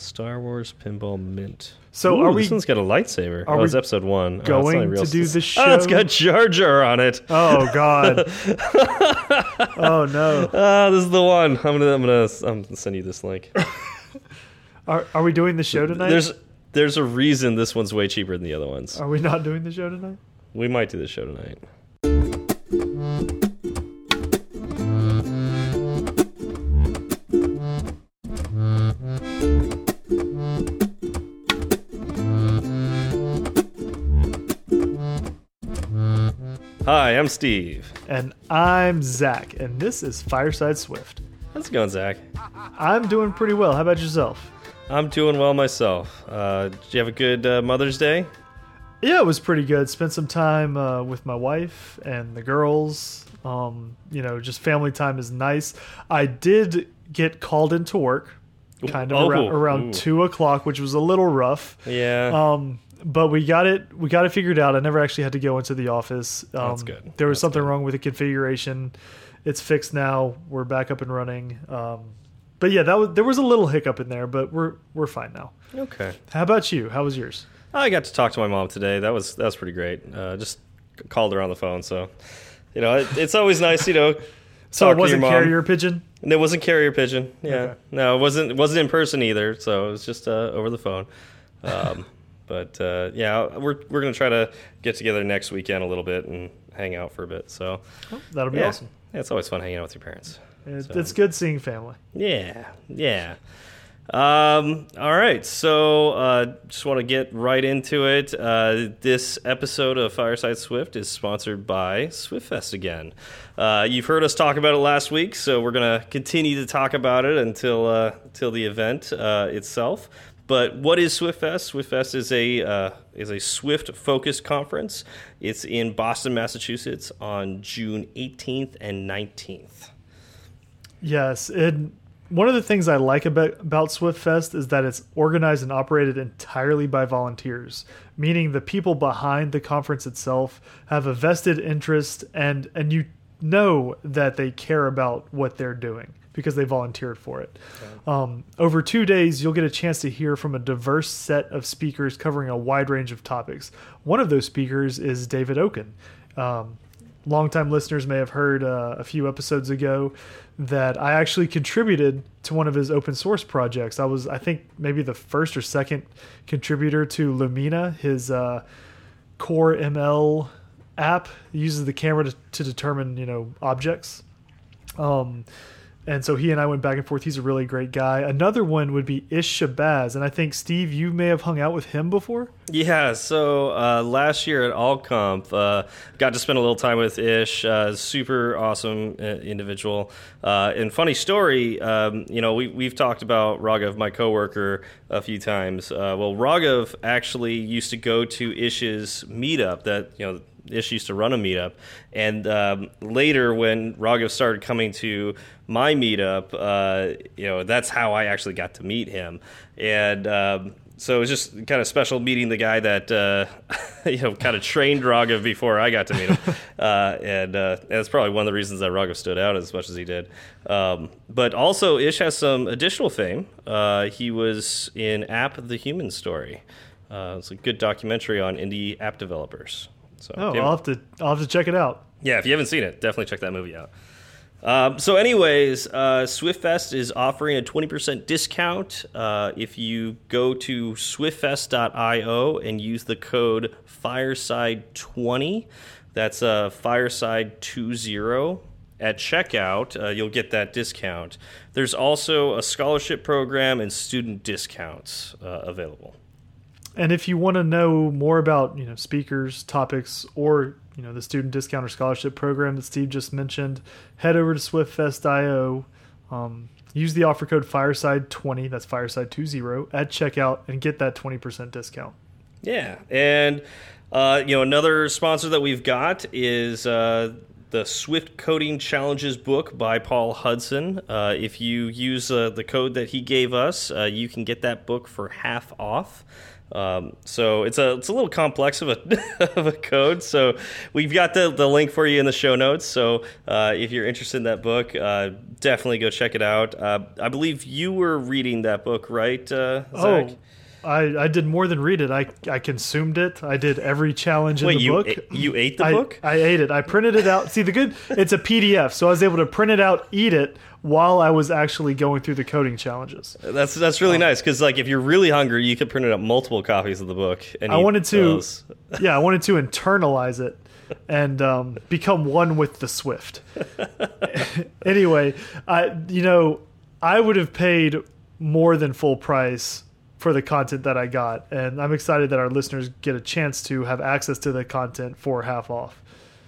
Star Wars Pinball Mint. So Ooh, are we This one's got a lightsaber. are oh, it's episode one. Oh, it's going real to do the Oh, it's got Jar Jar on it. Oh God. oh no. Ah, this is the one. I'm gonna, I'm gonna, I'm gonna send you this link. Are are we doing the show tonight? There's, there's a reason this one's way cheaper than the other ones. Are we not doing the show tonight? We might do the show tonight. Hi, I'm Steve. And I'm Zach, and this is Fireside Swift. How's it going, Zach? I'm doing pretty well. How about yourself? I'm doing well myself. Uh, did you have a good uh, Mother's Day? Yeah, it was pretty good. Spent some time uh, with my wife and the girls. Um, you know, just family time is nice. I did get called into work, kind of Oh, around, around two o'clock, which was a little rough. Yeah. Um, but we got it. We got it figured out. I never actually had to go into the office. Um, That's good. There was That's something good. wrong with the configuration. It's fixed now. We're back up and running. Um, but yeah, that was there was a little hiccup in there, but we're we're fine now. okay. How about you? How was yours? I got to talk to my mom today. That was that was pretty great. Uh, just called her on the phone, so you know it, it's always nice, you know. So it wasn't to your mom. carrier pigeon. And it wasn't carrier pigeon. Yeah, Okay. no, it wasn't. It wasn't in person either. So it was just uh, over the phone. Um, but uh, yeah, we're we're gonna try to get together next weekend a little bit and hang out for a bit. So That'll be yeah, awesome. yeah, it's always fun hanging out with your parents. It, So- It's good seeing family. Yeah, yeah. Um, all right, so uh, just want to get right into it. Uh, this episode of Fireside Swift is sponsored by SwiftFest again. Uh, you've heard us talk about it last week, so we're going to continue to talk about it until uh, until the event uh, itself. But what is SwiftFest? SwiftFest is a uh, is a Swift focused conference. It's in Boston, Massachusetts, on June 18th and 19th. Yes, and one of the things I like about about SwiftFest is that it's organized and operated entirely by volunteers, meaning the people behind the conference itself have a vested interest and and you know that they care about what they're doing because they volunteered for it. Um, over two days, you'll get a chance to hear from a diverse set of speakers covering a wide range of topics. One of those speakers is David Okun. Um, longtime listeners may have heard uh, a few episodes ago that I actually contributed to one of his open source projects. I was, I think, maybe the first or second contributor to Lumina, his uh, core ML app. It uses the camera to, to determine, you know, objects. Um, and so he and I went back and forth. He's a really great guy. Another one would be Ish Shabazz, and I think Steve, you may have hung out with him before. Yeah, so uh, last year at AltConf, uh, got to spend a little time with Ish. Uh, super awesome uh, individual. Uh, and funny story, um, you know, we, we've talked about Raghav, my coworker, a few times. Uh, well, Raghav actually used to go to Ish's meetup that, you know, Ish used to run a meetup. And um, later, when Raghav started coming to my meetup, you know, that's how I actually got to meet him. And um, so it was just kind of special meeting the guy that, uh, you know, kind of trained Raghav before I got to meet him. uh, and uh, that's probably one of the reasons that Raghav stood out as much as he did. Um, but also, Ish has some additional fame. Uh, he was in App the Human Story. Uh, it's a good documentary on indie app developers. So Oh, I'll have to, I'll have to check it out. yeah, if you haven't seen it, definitely check that movie out. Um, so, anyways, uh, SwiftFest is offering a 20% discount uh, if you go to swiftfest.io and use the code Fireside20. That's uh, Fireside20 at checkout. Uh, you'll get that discount. There's also a scholarship program and student discounts uh, available. And if you want to know more about, you know, speakers, topics, or you know the student discount or scholarship program that Steve just mentioned, head over to SwiftFest.io. Um, use the offer code Fireside20, that's Fireside20 at checkout, and get that 20% discount. Yeah, and uh, you know another sponsor that we've got is uh, the Swift Coding Challenges book by Paul Hudson. Uh, if you use uh, the code that he gave us, uh, you can get that book for half off. Um, so it's a it's a little complex of a of a code. So we've got the the link for you in the show notes. So uh, if you're interested in that book, uh, definitely go check it out. Uh, I believe you were reading that book, right, uh, Zach? Oh, I, I did more than read it. I, I consumed it. I did every challenge Wait, in the you book. you ate the I, book? I ate it. I printed it out. See, the good, it's a PDF, so I was able to print it out, eat it while I was actually going through the coding challenges. That's that's really nice because like if you're really hungry, you could print out multiple copies of the book. And I wanted to, yeah, I wanted to internalize it and um, become one with the Swift. anyway, I, you know, I would have paid more than full price for the content that I got, and I'm excited that our listeners get a chance to have access to the content for half off.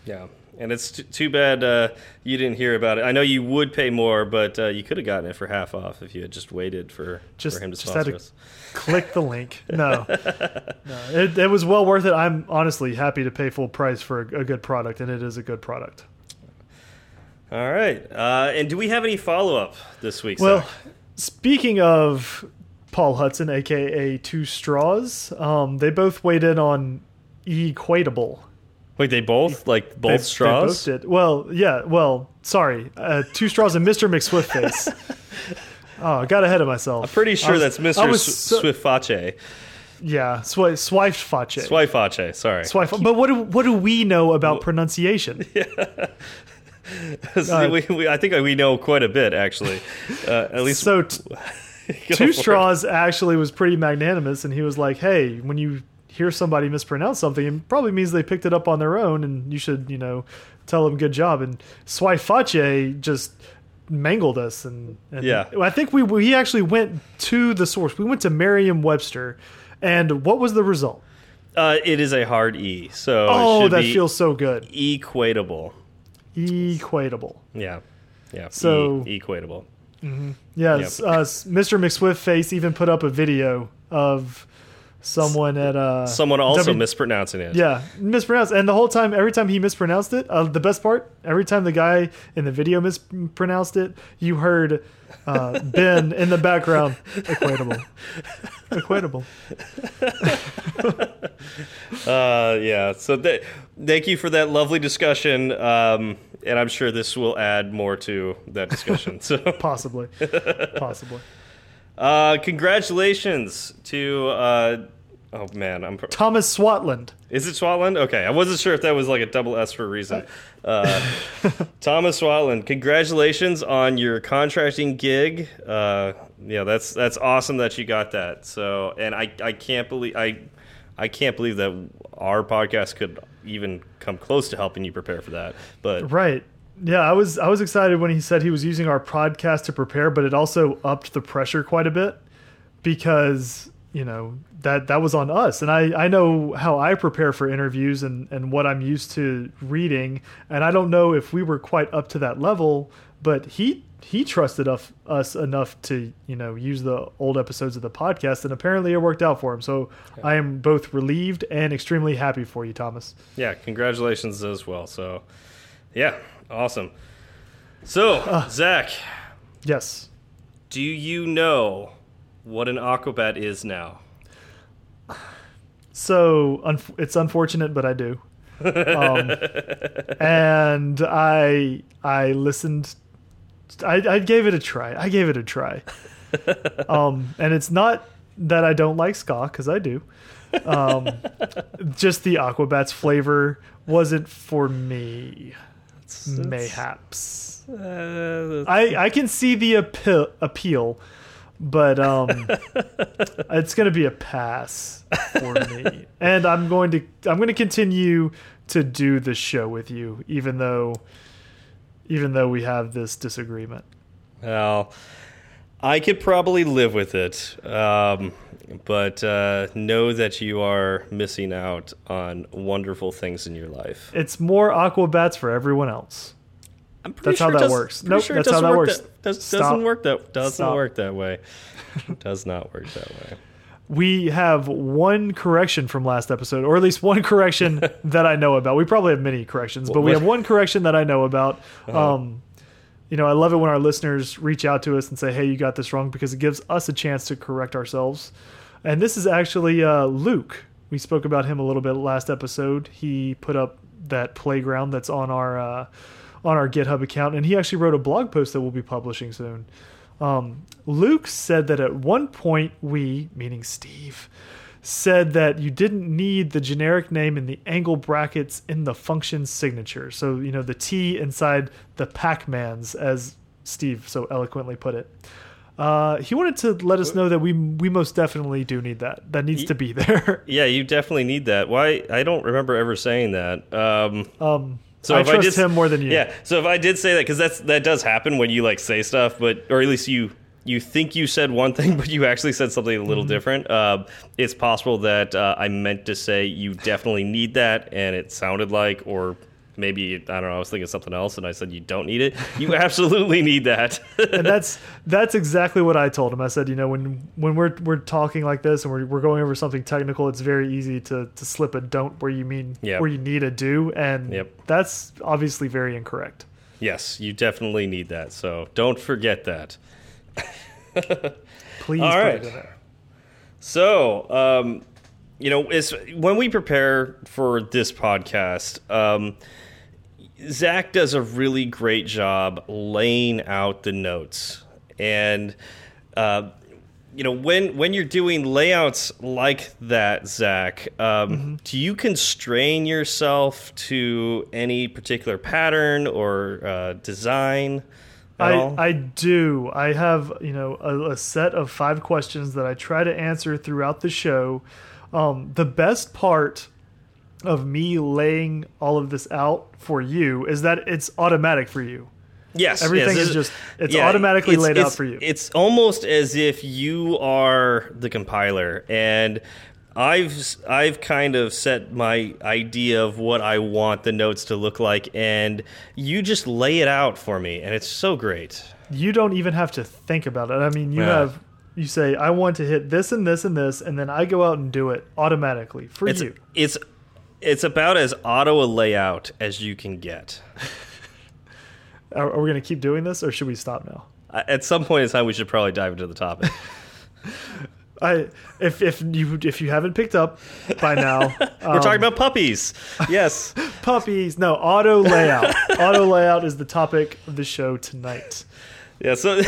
Yeah, and it's too bad uh, you didn't hear about it. I know you would pay more, but uh, you could have gotten it for half off if you had just waited for, Just- for him to just sponsor us. Click the link. No, no it, it was well worth it. I'm honestly happy to pay full price for a, a good product, and it is a good product. All right, uh, and do we have any follow up this week? Well, Zach? speaking of Paul Hudson, aka Two Straws, um, they both weighed in on Equatable. wait, they both like both They- they straws. both did. Well, yeah. Well, sorry, uh, Two Straws and Mr. McSwiftface. oh, I got ahead of myself. I'm pretty sure was- that's Mister so- Swiftface. Yeah, swi Swife Face. Sorry. Swife. But what do what do we know about pronunciation? we, we, I think we know quite a bit actually. Uh, at least So t- go for Two it. Straws actually was pretty magnanimous, and he was like, "Hey, when you hear somebody mispronounce something, it probably means they picked it up on their own, and you should, you know, tell them good job." And Swiface just mangled us, and, and Yeah. I think we we actually went to the source. We went to Merriam-Webster, and what was the result? Uh, it is a hard E, so Oh, that feels so good. equatable. Equatable. Yeah, yeah. So- e equatable. Yes, Yep. uh, Mr. McSwiftface even put up a video of someone at uh, Someone also W- mispronouncing it. Yeah, mispronounced. And the whole time, every time he mispronounced it, uh, the best part, every time the guy in the video mispronounced it, you heard uh, Ben in the background, equatable, equatable. Uh, yeah. So th thank you for that lovely discussion. Um, and I'm sure this will add more to that discussion. so, Possibly, possibly. Uh, congratulations to. Uh, oh man, I'm. Thomas Swatland. Is it Swatland? Okay, I wasn't sure if that was like a double S for a reason. Uh, Thomas Swatland, congratulations on your contracting gig. Uh, yeah, that's that's awesome that you got that. So, and I I can't believe I I can't believe that our podcast could even come close to helping you prepare for that. But Right. Yeah, I was I was excited when he said he was using our podcast to prepare, but it also upped the pressure quite a bit because you know that that was on us, and I I know how I prepare for interviews and and what I'm used to reading, and I don't know if we were quite up to that level, but he he trusted us us enough to you know use the old episodes of the podcast, and apparently it worked out for him. So I am both relieved and extremely happy for you, Thomas. yeah, congratulations as well. So, yeah, awesome. So, Zach, Yes. do you know what an Aquabat is now? So unf it's unfortunate, but I do. Um, and I I listened. I, I gave it a try. I gave it a try. Um, and it's not that I don't like ska because I do. Um, just the Aquabats flavor wasn't for me. Mayhaps. Uh, I I can see the appeal, appeal but um, it's going to be a pass for me. And I'm going to I'm going to continue to do the show with you, even though even though we have this disagreement. Well, I could probably live with it, um, but uh, know that you are missing out on wonderful things in your life. It's more Aquabats for everyone else. I'm pretty That's how that does- works. Nope, sure that's how doesn't that work works. That, does, doesn't work that doesn't Stop. work that way. does not work that way. we have one correction from last episode, or at least one correction that I know about. We probably have many corrections, but we have one correction that I know about. Uh-huh. Um, you know, I love it when our listeners reach out to us and say, "Hey, you got this wrong," because it gives us a chance to correct ourselves. And this is actually uh, Luke. We spoke about him a little bit last episode. He put up that playground that's on our uh, on our GitHub account, and he actually wrote a blog post that we'll be publishing soon. Um, Luke said that at one point we, meaning Steve, said that you didn't need the generic name in the angle brackets in the function signature. So, you know, the T inside the Pac-Mans, as Steve so eloquently put it. Uh, he wanted to let us know that we we most definitely do need that. That needs to be there. Yeah, you definitely need that. Why? I don't remember ever saying that. Um, Um, So I if I trust him more than you. Yeah. So if I did say that, because that's that does happen when you like say stuff, but or at least you you think you said one thing, but you actually said something a little different. Uh, it's possible that uh, I meant to say you definitely need that, and it sounded like, or maybe I don't know, I was thinking something else, and I said you don't need it. You absolutely need that. and that's that's exactly what I told him. I said, you know, when when we're we're talking like this and we're we're going over something technical, it's very easy to to slip a don't where you mean Yep. where you need a do, and Yep. that's obviously very incorrect. yes, you definitely need that. So don't forget that. Please All right. it in there. So, um, you know, it's, when we prepare for this podcast, um, Zach does a really great job laying out the notes, and uh, you know, when when you're doing layouts like that, Zach, um, do you constrain yourself to any particular pattern or uh, design? I, all? I do. I have you know a, a set of five questions that I try to answer throughout the show. Um, the best part of me laying all of this out for you is that it's automatic for you. Yes, Everything yes, is just- it's automatically laid out for you. It's almost as if you are the compiler, and I've I've kind of set my idea of what I want the notes to look like, and you just lay it out for me, and it's so great. you don't even have to think about it. I mean, you Yeah. have you say I want to hit this and this and this, and then I go out and do it automatically for It's you. it's it's about as auto a layout as you can get. Are, are we going to keep doing this, or should we stop now? At some point in time, we should probably dive into the topic. I if if you if you haven't picked up by now, We're talking about puppies. Yes. puppies. No, auto layout. auto layout is the topic of the show tonight. Yeah, so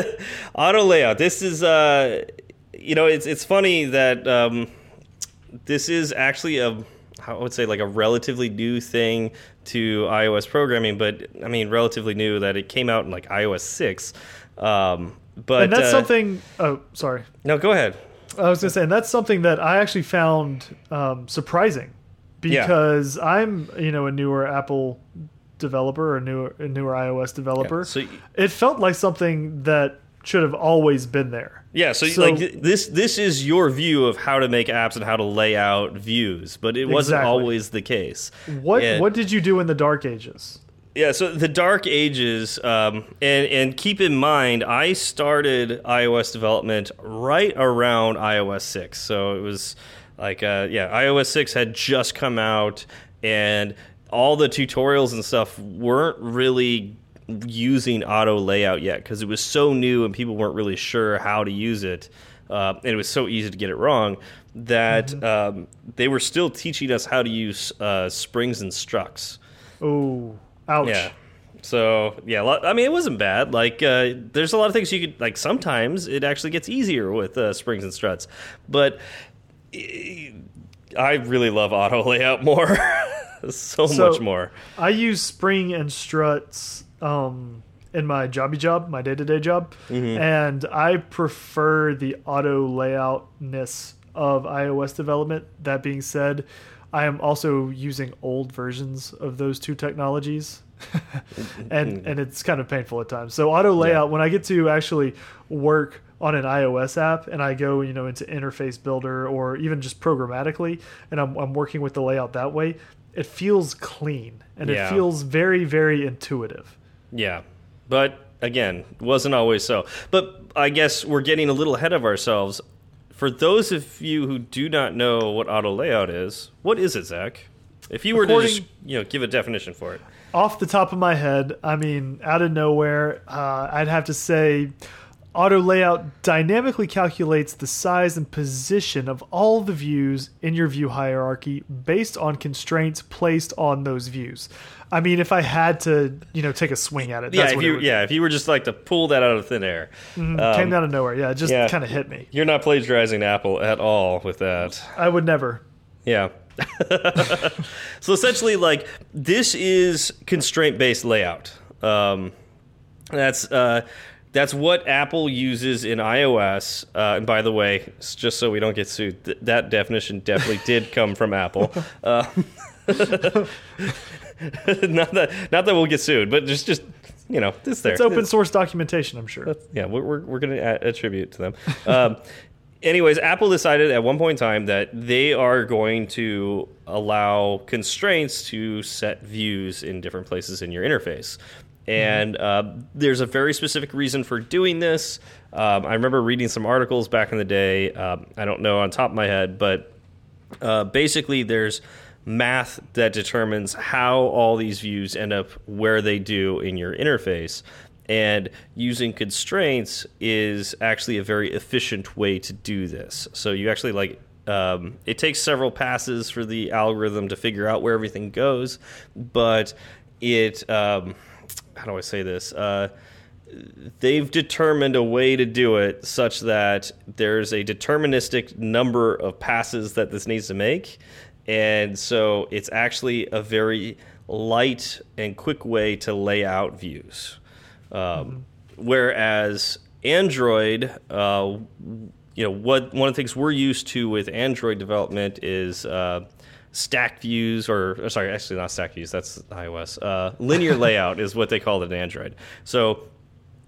auto layout. This is uh you know, it's it's funny that um this is actually a how I would say like a relatively new thing to iOS programming, but I mean relatively new that it came out in like iOS 6. Um but and that's uh, something. Oh, sorry. No, go ahead. I was going to say, and that's something that I actually found um, surprising Yeah. because I'm, you know, a newer Apple developer or a newer, a newer iOS developer. So it felt like something that should have always been there. Yeah, so, So- like this this is your view of how to make apps and how to lay out views, but it wasn't Exactly. always the case. What And- what did you do in the dark ages? Yeah, so the Dark Ages, um, and and keep in mind, I started iOS development right around iOS six, so it was like, uh, yeah, iOS six had just come out, and all the tutorials and stuff weren't really using auto layout yet because it was so new and people weren't really sure how to use it, uh, and it was so easy to get it wrong that um, they were still teaching us how to use uh, springs and struts. Oh, ouch. Yeah. So yeah, I mean, it wasn't bad. Like, uh, there's a lot of things you could like. Sometimes it actually gets easier with uh, springs and struts, but I really love auto layout more, so, So- much more. I use Spring and Struts um, in my jobby job, my day to day job, Mm-hmm. and I prefer the auto layoutness of iOS development. That being said, I am also using old versions of those two technologies. and mm-hmm. and it's kind of painful at times. So auto layout when I get to actually work on an iOS app and I go, you know, into interface builder or even just programmatically and I'm I'm working with the layout that way, it feels clean and Yeah. it feels very very intuitive. Yeah, but again, wasn't always so. But I guess we're getting a little ahead of ourselves for those of you who do not know what auto layout is, what is it, Zach? If you were According- to just you know give a definition for it, Off the top of my head, I mean, out of nowhere, uh, I'd have to say auto layout dynamically calculates the size and position of all the views in your view hierarchy based on constraints placed on those views. I mean, if I had to, you know, take a swing at it, yeah, that's if you would yeah if you were just like to pull that out of thin air, came um, out of nowhere. Yeah, it just yeah. kind of hit me. you're not plagiarizing Apple at all with that. I would never. Yeah. so essentially, like this is constraint based layout. Um, that's uh, that's what Apple uses in iOS. Uh, and by the way, just so we don't get sued, th that definition definitely did come from Apple. Uh, not that not that we'll get sued, but just just you know, it's there. It's open source documentation, I'm sure. Yeah, we're, we're, we're going to attribute to them. Um, anyways, Apple decided at one point in time that they are going to allow constraints to set views in different places in your interface. And uh, there's a very specific reason for doing this. Um, I remember reading some articles back in the day. Um, I don't know on top of my head, but uh, basically there's math that determines how all these views end up where they do in your interface and using constraints is actually a very efficient way to do this so you actually like um, it takes several passes for the algorithm to figure out where everything goes but it um, how do i say this uh, they've determined a way to do it such that there's a deterministic number of passes that this needs to make. And so it's actually a very light and quick way to lay out views. Um, Whereas Android, uh, you know, what one of the things we're used to with Android development is uh, stack views, or, or sorry, actually not stack views. That's iOS. Uh, linear layout is what they call it in Android. So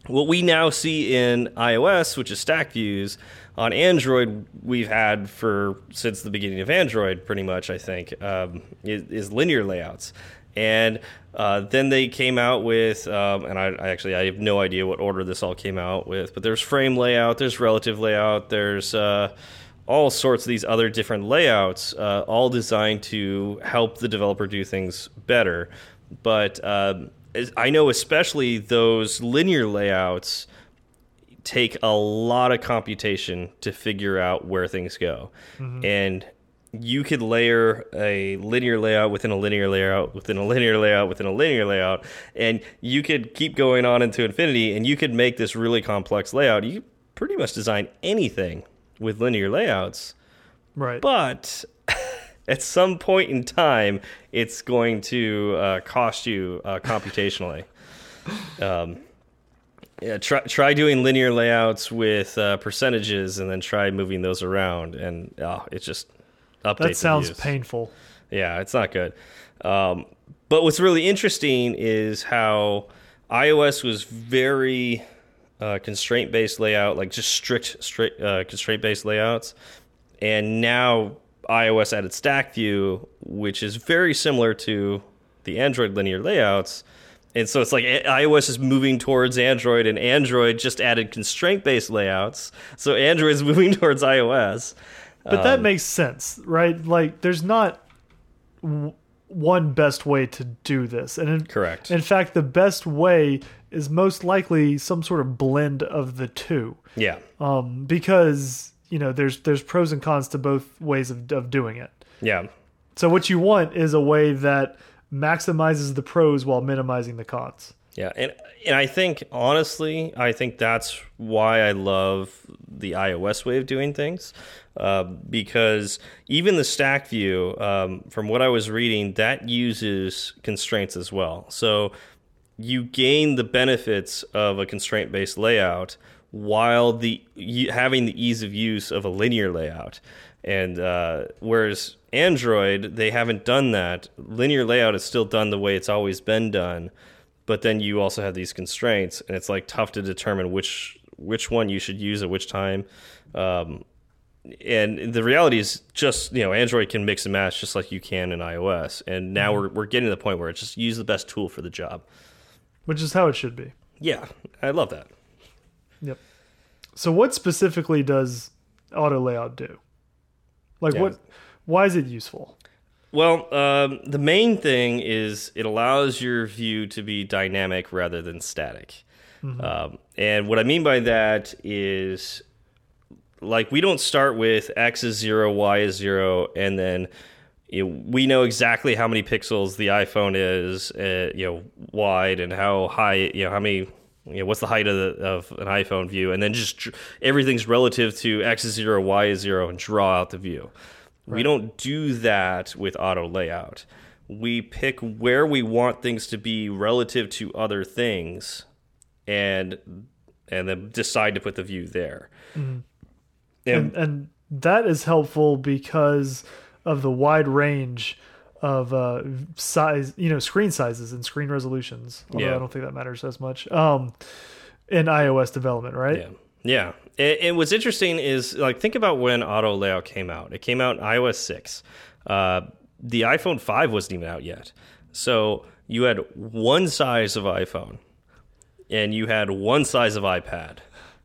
what we now see in iOS, which is stack views, on Android we've had for since the beginning of Android, pretty much. I think um, is, is linear layouts, and uh, then they came out with, um, and I, I actually I have no idea what order this all came out with, but there's frame layout, there's relative layout, there's uh, all sorts of these other different layouts, uh, all designed to help the developer do things better. But um, I know especially those linear layouts take a lot of computation to figure out where things go. And you could layer a linear layout within a linear layout within a linear layout within a linear layout and you could keep going on into infinity and you could make this really complex layout. You pretty much design anything with linear layouts. Right. But at some point in time, it's going to uh, cost you uh, computationally. Um, yeah, try try doing linear layouts with uh, percentages, and then try moving those around, and oh, it just updates. that sounds painful. Yeah, it's not good. Um, but what's really interesting is how iOS was very uh, constraint based layout, like just strict, strict uh, constraint based layouts, and now iOS added Stack View, which is very similar to the Android linear layouts. And so it's like iOS is moving towards Android, and Android just added constraint based layouts. So Android is moving towards iOS. But that Um, makes sense, right? Like, there's not w- one best way to do this, and in, Correct. In fact, the best way is most likely some sort of blend of the two, Yeah. um, because you know there's there's pros and cons to both ways of of doing it. Yeah. So what you want is a way that maximizes the pros while minimizing the cons. Yeah, and and I think honestly, I think that's why I love the iOS way of doing things, uh, because even the stack view, um, from what I was reading, that uses constraints as well. So you gain the benefits of a constraint based layout while the having the ease of use of a linear layout. And uh, whereas Android, they haven't done that. Linear layout is still done the way it's always been done, but then you also have these constraints, and it's like tough to determine which which one you should use at which time. Um, and the reality is just you know Android can mix and match just like you can in iOS, and now we're we're getting to the point where it's just use the best tool for the job. which is how it should be. Yeah, I love that. Yep. So what specifically does auto layout do? Like Yeah. what? Why is it useful? Well, um, the main thing is it allows your view to be dynamic rather than static. Um, and what I mean by that is like we don't start with x is zero, y is zero, and then you know, we know exactly how many pixels the iPhone is, uh, you know, wide and how high, you know, how many, you know, what's the height of, the, of an iPhone view, and then just everything's relative to x is zero, y is zero, and draw out the view. We don't do that with auto layout. We pick where we want things to be relative to other things, and and then decide to put the view there. Mm-hmm. And- and, and that is helpful because of the wide range of uh, size, you know, screen sizes and screen resolutions. Although Yeah. I don't think that matters as much um, in iOS development, right? Yeah. Yeah. And, and what's interesting is like think about when auto layout came out. It came out in iOS 6. Uh, the iPhone 5 wasn't even out yet. So you had one size of iPhone and you had one size of iPad.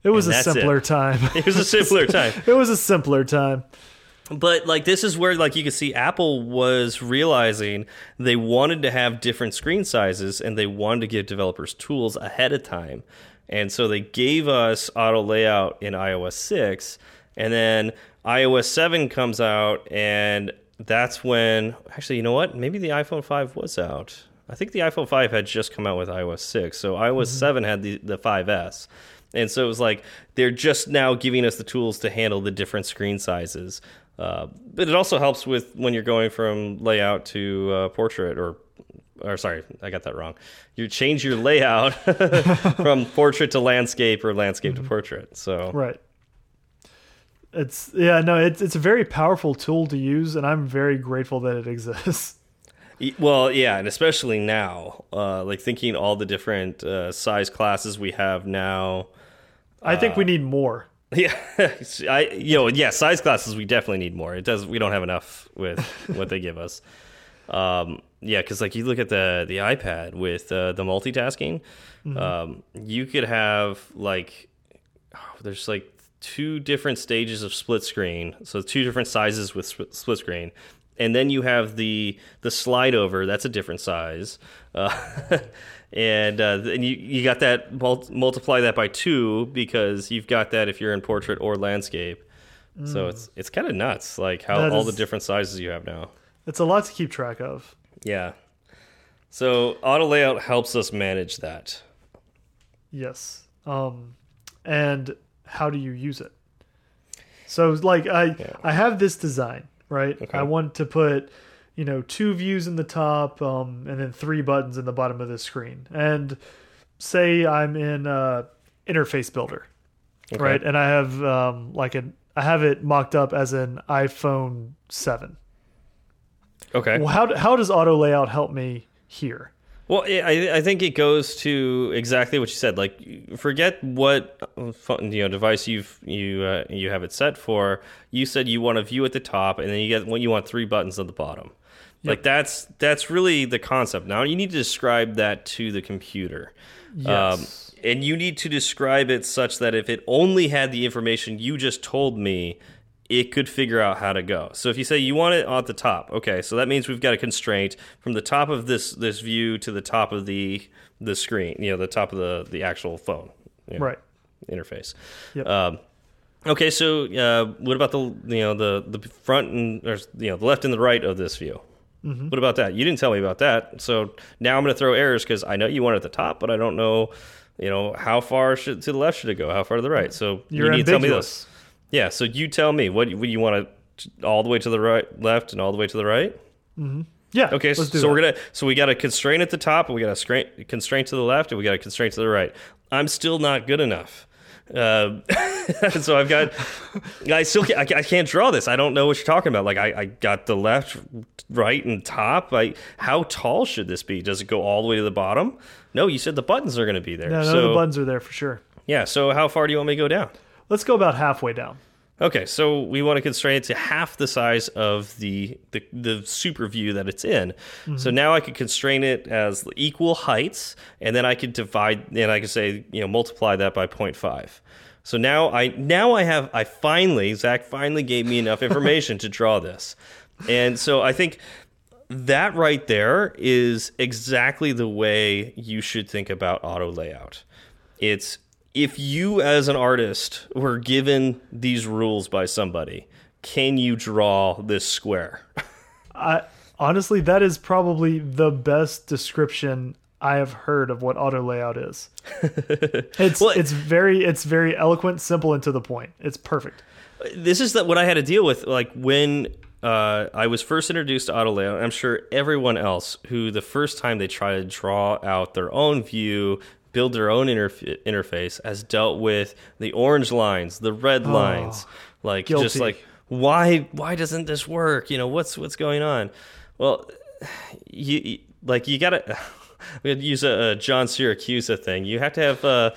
It was a that's it. simpler time. It was a simpler time. it was a simpler time. But like this is where like you can see Apple was realizing they wanted to have different screen sizes and they wanted to give developers tools ahead of time. And so they gave us auto layout in iOS 6 and then iOS 7 comes out and that's when actually you know what? Maybe the iPhone 5 was out. I think the iPhone 5 had just come out with iOS 6. So iOS mm-hmm. 7 had the the 5S. And so it was like they're just now giving us the tools to handle the different screen sizes. Uh, but it also helps with when you're going from layout to uh, portrait or or sorry, I got that wrong. You change your layout from portrait to landscape or landscape to portrait. So Right. It's yeah, no, it's it's a very powerful tool to use, and I'm very grateful that it exists. Well, yeah, and especially now, uh, like thinking all the different uh, size classes we have now. I think we need more. Yeah, I you know yeah, size classes we definitely need more. It does we don't have enough with what they give us. Um, yeah, because like you look at the the iPad with uh, the multitasking, um, you could have like oh, there's like two different stages of split screen, so two different sizes with sp split screen, and then you have the the slide over. That's a different size, uh, and uh, and you you got that mul multiply that by two because you've got that if you're in portrait or landscape. So it's it's kind of nuts, like how That all is- the different sizes you have now. It's a lot to keep track of. Yeah. So auto layout helps us manage that. Yes. Um, and how do you use it? So like I I have this design, right? Okay. I want to put, you know, two views in the top, um, and then three buttons in the bottom of the screen. And say I'm in uh interface builder, Okay. right? And I have um like an I have it mocked up as an iPhone seven. Okay. Well, how how does auto layout help me here? Well, I I think it goes to exactly what you said. Like, forget what you know device you've you uh, you have it set for. You said you want a view at the top, and then you get what you want three buttons at the bottom. Like that's that's really the concept. Now you need to describe that to the computer. Yes. Um, and you need to describe it such that if it only had the information you just told me, it could figure out how to go. So if you say you want it at the top, okay, so that means we've got a constraint from the top of this this view to the top of the the screen, you know, the top of the the actual phone you know, Right. interface. Yep. Um, okay, so uh, what about the you know the the front and or you know the left and the right of this view? Mm-hmm. What about that? You didn't tell me about that. So now I'm going to throw errors because I know you want it at the top, but I don't know, you know, how far should to the left should it go? How far to the right? So You're you need to tell me this. Yeah. So you tell me what what you want to all the way to the right, left, and all the way to the right. Mm -hmm. Yeah. Okay, so that. we're gonna so we got a constraint at the top, and we got a constraint to the left, and we got a constraint to the right. I'm still not good enough. Uh, so I've got I still can't, I, I can't draw this. I don't know what you're talking about. Like I, I got the left, right, and top. I how tall should this be? Does it go all the way to the bottom? No, you said the buttons are going to be there. No, none so the buttons are there for sure. yeah. So how far do you want me to go down? Let's go about halfway down. Okay, so we want to constrain it to half the size of the the, the super view that it's in. Mm-hmm. So now I could constrain it as equal heights, and then I could divide, and I could say, you know, multiply that by 0.5. So now I now I have I finally Zach finally gave me enough information to draw this, and so I think that right there is exactly the way you should think about auto layout. It's if you as an artist were given these rules by somebody, can you draw this square? I honestly that is probably the best description I have heard of what auto layout is. it's well, it's very it's very eloquent, simple, and to the point. It's perfect. This is that what I had to deal with, like when uh, I was first introduced to auto layout. I'm sure everyone else who the first time they try to draw out their own view, build their own interf interface, has dealt with the orange lines, the red oh, lines, like guilty. just like why why doesn't this work? You know what's what's going on? Well, you like you gotta we had to use a, a John Siracusa thing. You have to have uh,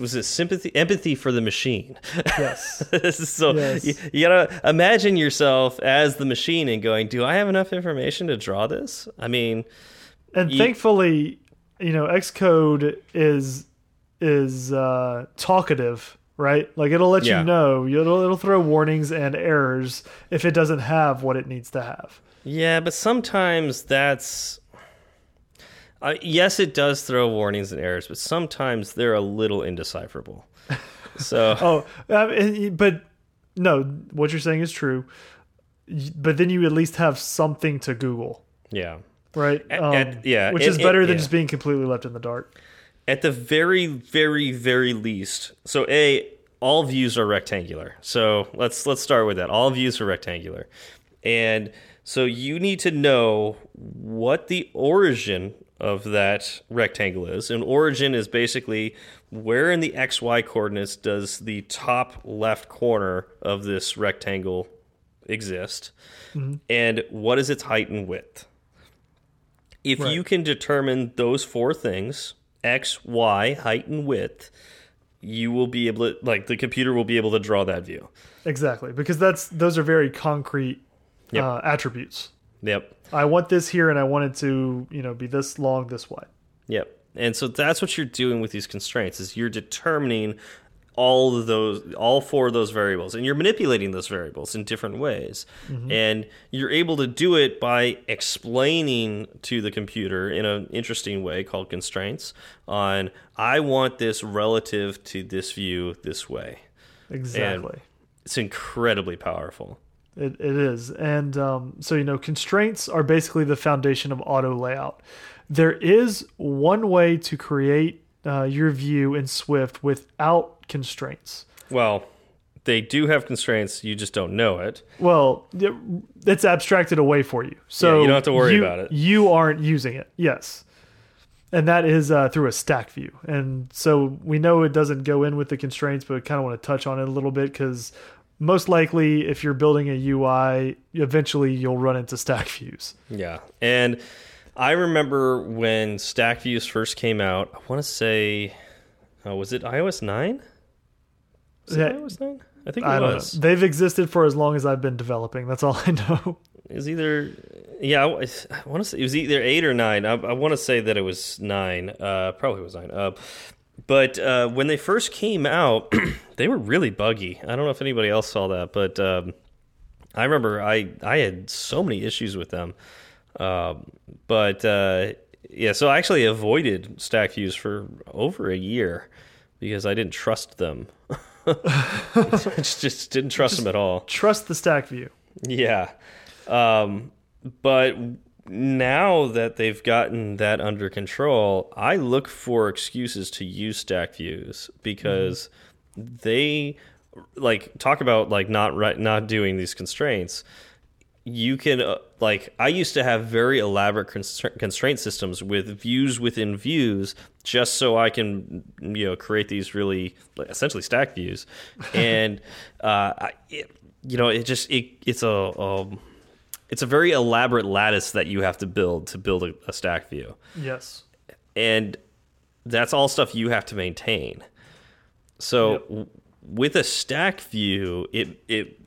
was it sympathy, empathy for the machine? Yes. so yes. You, you, gotta imagine yourself as the machine and going, "Do I have enough information to draw this?" I mean, and you, thankfully, you know, Xcode is is uh, talkative right? Like it'll let yeah. you know, it'll it'll throw warnings and errors if it doesn't have what it needs to have. Yeah, but sometimes that's uh, yes, it does throw warnings and errors, but sometimes they're a little indecipherable. So, oh, uh, but no, what you're saying is true. But then you at least have something to Google. Yeah. Right. Um, at, yeah. Which is better than yeah. just being completely left in the dark. At the very, very, very least. So, a all views are rectangular. So let's let's start with that. All views are rectangular, and so you need to know what the origin of that rectangle is. And origin is basically where in the xy coordinates does the top left corner of this rectangle exist, mm -hmm. and what is its height and width. If right. you can determine those four things, x, y, height, and width, you will be able to like the computer will be able to draw that view. Exactly, because that's those are very concrete yep. uh, attributes. Yep. I want this here and I want it to, you know, be this long, this wide. Yep. And so that's what you're doing with these constraints is you're determining all of those all four of those variables and you're manipulating those variables in different ways mm -hmm. and you're able to do it by explaining to the computer in an interesting way called constraints on i want this relative to this view this way exactly and it's incredibly powerful it, it is. And um, so, you know, constraints are basically the foundation of auto layout. There is one way to create uh, your view in Swift without constraints. Well, they do have constraints. You just don't know it. Well, it's abstracted away for you, so yeah, you don't have to worry you, about it. You aren't using it. Yes, and that is uh, through a stack view. And so we know it doesn't go in with the constraints, but kind of want to touch on it a little bit because most likely if you're building a UI, eventually you'll run into stack views. Yeah. And I remember when stack views first came out, I want to say, uh, was it iOS 9? Was yeah. iOS 9? I think it I was. They've existed for as long as I've been developing. That's all I know. Is either, yeah, I, I, want to say it was either eight or nine. I, I want to say that it was nine. Uh, probably was nine. Uh, but uh, when they first came out, they were really buggy. I don't know if anybody else saw that, but um, I remember I I had so many issues with them. Um, but uh, yeah, so I actually avoided stack views for over a year because I didn't trust them. I just didn't trust just them at all. Trust the stack view. Yeah. Um, but now that they've gotten that under control, I look for excuses to use stack views because mm -hmm. they like talk about like not right not doing these constraints. You can uh, like I used to have very elaborate constraint systems with views within views just so I can you know create these really like, essentially stack views and uh I, it, you know it just it it's a um, it's a very elaborate lattice that you have to build to build a, a stack view. Yes. And that's all stuff you have to maintain. So yep. with a stack view, it it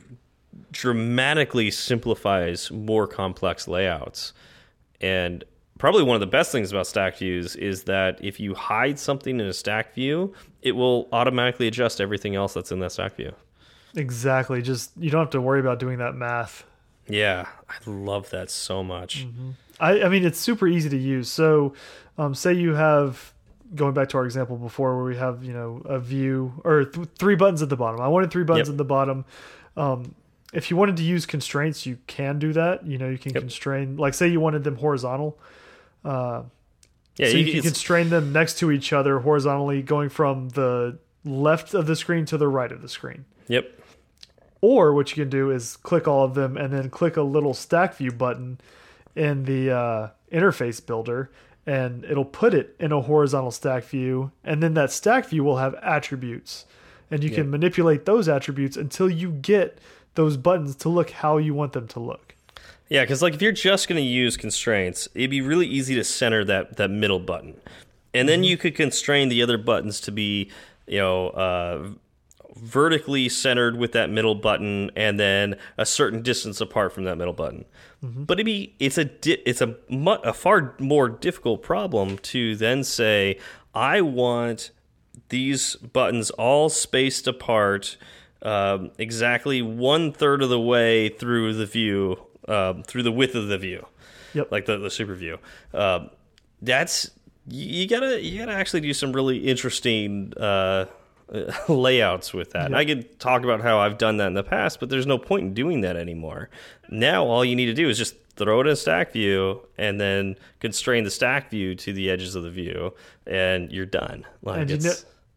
dramatically simplifies more complex layouts. And probably one of the best things about stack views is that if you hide something in a stack view, it will automatically adjust everything else that's in that stack view. Exactly. Just you don't have to worry about doing that math. Yeah, I love that so much. Mm -hmm. I, I mean, it's super easy to use. So, um, say you have going back to our example before where we have you know a view or th three buttons at the bottom. I wanted three buttons yep. at the bottom. Um, if you wanted to use constraints, you can do that. You know, you can yep. constrain, like say you wanted them horizontal. Uh, yeah, so you, you can constrain them next to each other horizontally, going from the left of the screen to the right of the screen. Yep. Or what you can do is click all of them and then click a little stack view button in the uh, interface builder and it'll put it in a horizontal stack view and then that stack view will have attributes. And you can manipulate those attributes until you get those buttons to look how you want them to look. Yeah because like if you're just going to use constraints it'd be really easy to center that that middle button. And then mm -hmm. you could constrain the other buttons to be you know uh, vertically centered with that middle button and then a certain distance apart from that middle button. Mm -hmm. But it'd be it's a it's a a far more difficult problem to then say I want these buttons all spaced apart um, exactly one third of the way through the view um, through the width of the view. Yep. Like the the super view. Uh, that's you gotta you gotta actually do some really interesting uh, layouts with that. Yeah. I could talk about how I've done that in the past, but there's no point in doing that anymore. Now all you need to do is just throw it in a stack view and then constrain the stack view to the edges of the view and you're done. Like do you, know,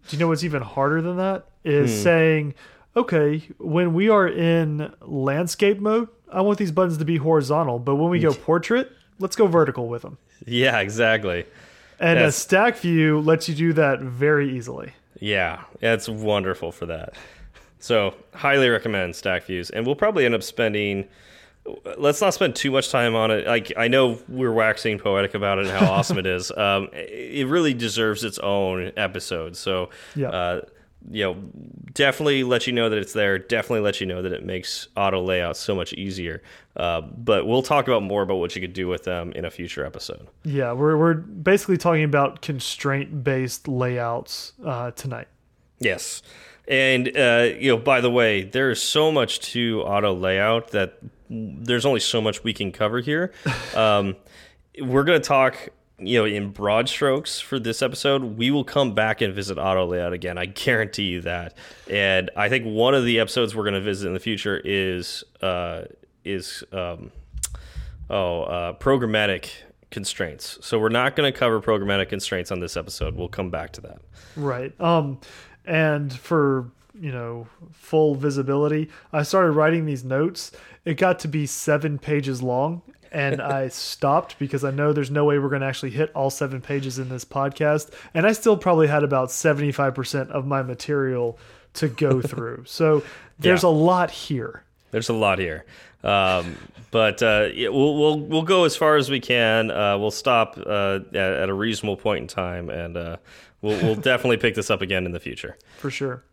do you know what's even harder than that? Is hmm. saying, okay, when we are in landscape mode, I want these buttons to be horizontal, but when we go portrait, let's go vertical with them. Yeah, exactly. And a stack view lets you do that very easily. Yeah, it's wonderful for that. So, highly recommend Stack Views, and we'll probably end up spending. Let's not spend too much time on it. Like I know we're waxing poetic about it and how awesome it is. Um, it really deserves its own episode. So, yeah. Uh, you know, definitely let you know that it's there. Definitely let you know that it makes auto layout so much easier. Uh, but we'll talk about more about what you could do with them in a future episode. Yeah, we're we're basically talking about constraint based layouts uh, tonight. Yes, and uh, you know, by the way, there is so much to auto layout that there's only so much we can cover here. Um, we're going to talk you know, in broad strokes for this episode, we will come back and visit auto layout again. I guarantee you that. And I think one of the episodes we're going to visit in the future is uh, is um, oh uh, programmatic constraints. So we're not going to cover programmatic constraints on this episode. We'll come back to that. Right. Um, and for you know full visibility, I started writing these notes. It got to be seven pages long, and I stopped because I know there's no way we're going to actually hit all seven pages in this podcast. And I still probably had about 75% of my material to go through. So there's yeah. a lot here. There's a lot here. Um, but uh, yeah, we'll, we'll we'll go as far as we can. Uh, we'll stop uh, at, at, a reasonable point in time, and uh, we'll we'll definitely pick this up again in the future. For sure.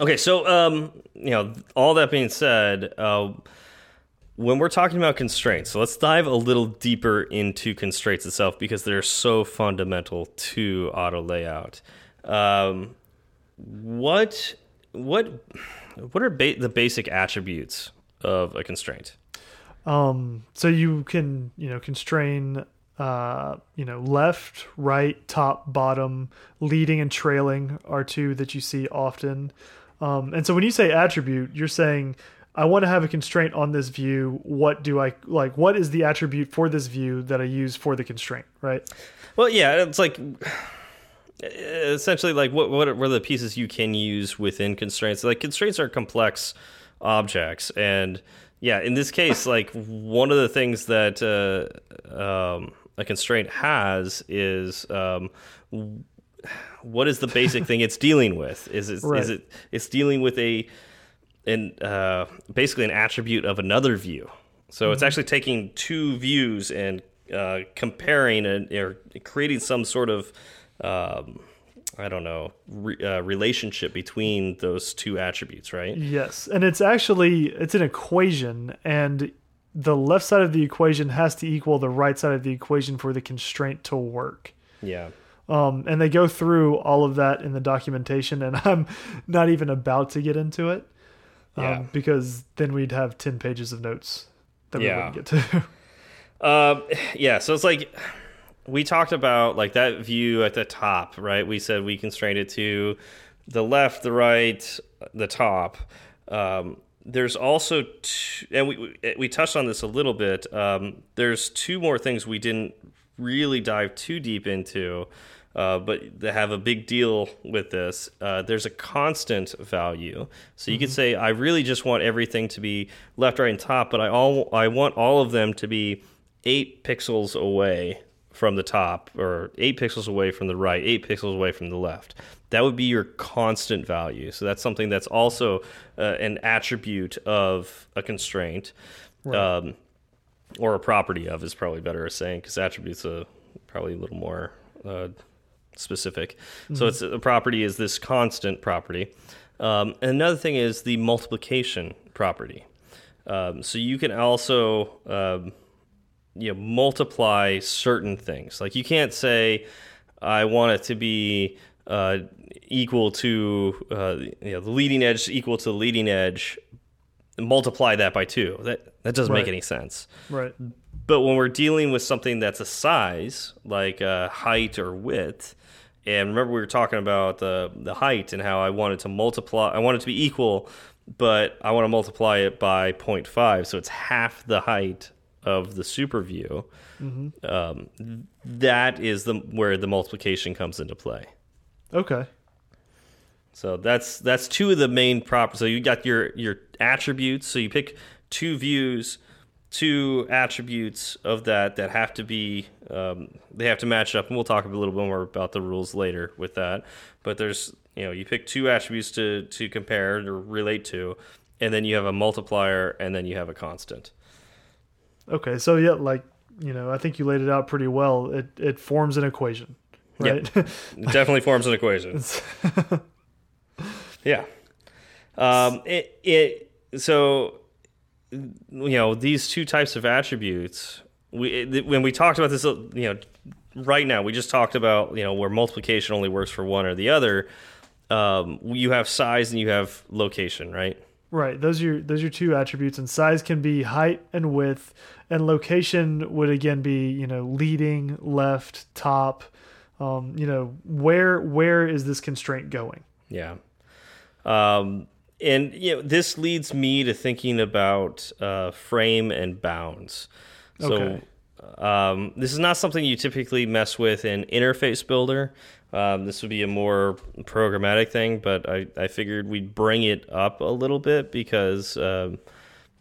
Okay, so um, you know, all that being said, uh, when we're talking about constraints, so let's dive a little deeper into constraints itself because they're so fundamental to auto layout. Um, what what what are ba the basic attributes of a constraint? Um, so you can you know constrain uh, you know left, right, top, bottom, leading and trailing are two that you see often. Um, and so when you say attribute, you're saying I want to have a constraint on this view. What do I like? What is the attribute for this view that I use for the constraint? Right. Well, yeah, it's like essentially like what what are the pieces you can use within constraints? Like constraints are complex objects, and yeah, in this case, like one of the things that uh, um, a constraint has is um, what is the basic thing it's dealing with? Is it right. is it it's dealing with a and uh, basically an attribute of another view. So mm -hmm. it's mm-hmm. actually taking two views and uh, comparing and or creating some sort of um, I don't know re uh, relationship between those two attributes, right? Yes, and it's actually it's an equation, and the left side of the equation has to equal the right side of the equation for the constraint to work. Yeah. Um, and they go through all of that in the documentation, and I'm not even about to get into it um, Yeah. because then we'd have 10 pages of notes that Yeah. we wouldn't get to. Um, yeah, so it's like we talked about like that view at the top, right? We said we constrained it to the left, the right, the top. Um, there's also, and we we- we touched on this a little bit. Um, there's two more things we didn't really dive too deep into, uh, but they have a big deal with this. Uh, there's a constant value, so you could say I really just want everything to be left, right, and top, but I all I want all of them to be eight pixels away from the top, or eight pixels away from the right, eight pixels away from the left. That would be your constant value. So that's something that's also uh, an attribute of a constraint. Um, or a property of is probably better a saying because attributes are probably a little more uh, specific. So it's a property is this constant property. Um, and another thing is the multiplication property. Um, so you can also um, you know multiply certain things. Like you can't say I want it to be uh, equal to uh, you know the leading edge equal to the leading edge. Multiply that by two. That that doesn't make any sense. right. But when we're dealing with something that's a size, like uh, height or width, and remember we were talking about the the height and how I wanted to multiply, I want it to be equal, but I want to multiply it by 0.5, so it's half the height of the super view. Um, that is the where the multiplication comes into play. Okay. So that's that's two of the main prop. So you got your your attributes. So you pick two views, two attributes of that that have to be um, they have to match up, and we'll talk a little bit more about the rules later with that. But there's you know you pick two attributes to to compare or relate to, and then you have a multiplier, and then you have a constant. Okay. So, yeah, like, you know, I think you laid it out pretty well. It, it forms an equation, right? It definitely forms an equation. Yeah. Um, it, it, so, you know, these two types of attributes, we, when we talked about this, uh, you know, right now, we just talked about, you know, where multiplication only works for one or the other. Um, you have size and you have location, right? Right. Those are those are two attributes, and size can be height and width, and location would again be you know leading, left, top. Um, you know where where is this constraint going? Yeah. Um, and you know, this leads me to thinking about uh, frame and bounds. So Okay. um, this is not something you typically mess with in Interface Builder. Um, this would be a more programmatic thing, but I, I figured we'd bring it up a little bit because um,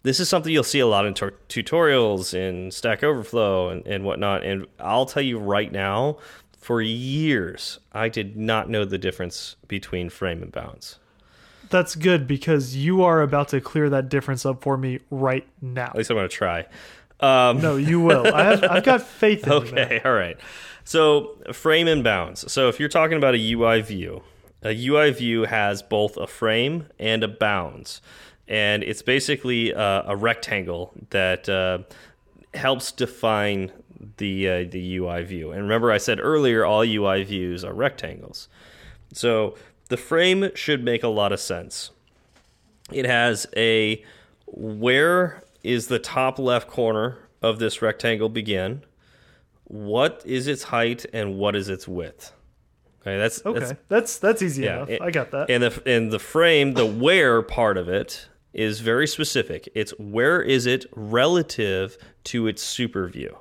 this is something you'll see a lot in tutorials in Stack Overflow and, and whatnot. And I'll tell you right now, for years, I did not know the difference between frame and bounds. That's good because you are about to clear that difference up for me right now. At least I'm going to try. Um, No, you will. I have, I've got faith in you. Okay, all right. So, frame and bounds. So, if you're talking about a UI view, a UI view has both a frame and a bounds. And it's basically uh, a rectangle that uh, helps define the, uh, the UI view. And remember, I said earlier, all UI views are rectangles. So, the frame should make a lot of sense. It has a where is the top left corner of this rectangle begin? What is its height and what is its width? Okay, that's Okay, that's that's that's, easy yeah, enough. it- I got that. and the and the frame, the where part of it is very specific. It's where is it relative to its super view.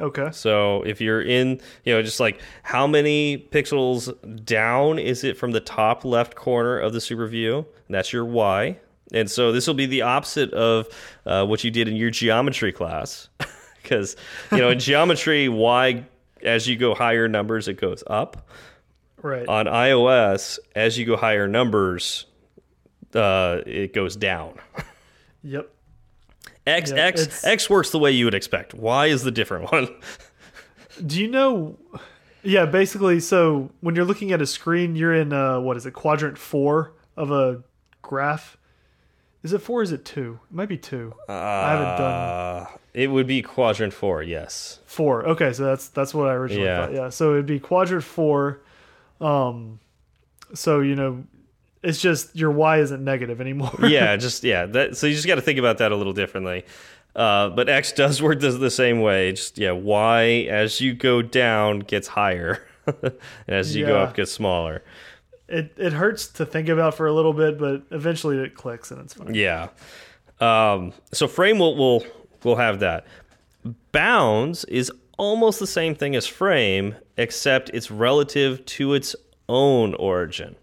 Okay, So if you're in, you know, just like how many pixels down is it from the top left corner of the super view? That's your Y. And so this will be the opposite of uh, what you did in your geometry class. Because, you know, in geometry, Y, as you go higher numbers, it goes up. right. On iOS, as you go higher numbers, uh, it goes down. yep. X, Yeah, X, X works the way you would expect. Y is the different one. Do you know? Yeah, basically. So when you're looking at a screen, you're in uh, what is it, quadrant four of a graph? Is it four? Or is it two? It might be two. I haven't done Uh, it would be quadrant four, yes. four. Okay, so that's that's what I originally Yeah. thought. Yeah, so it'd be quadrant four. Um, so you know, it's just your y isn't negative anymore. yeah, just yeah. That, so you just got to think about that a little differently. Uh, but X does work the, the same way. Just yeah, Y as you go down gets higher, and as you go up gets smaller. it it hurts to think about for a little bit, but eventually it clicks and it's fine. Yeah. Um, so frame will will will have that. Bounds is almost the same thing as frame, except it's relative to its own origin.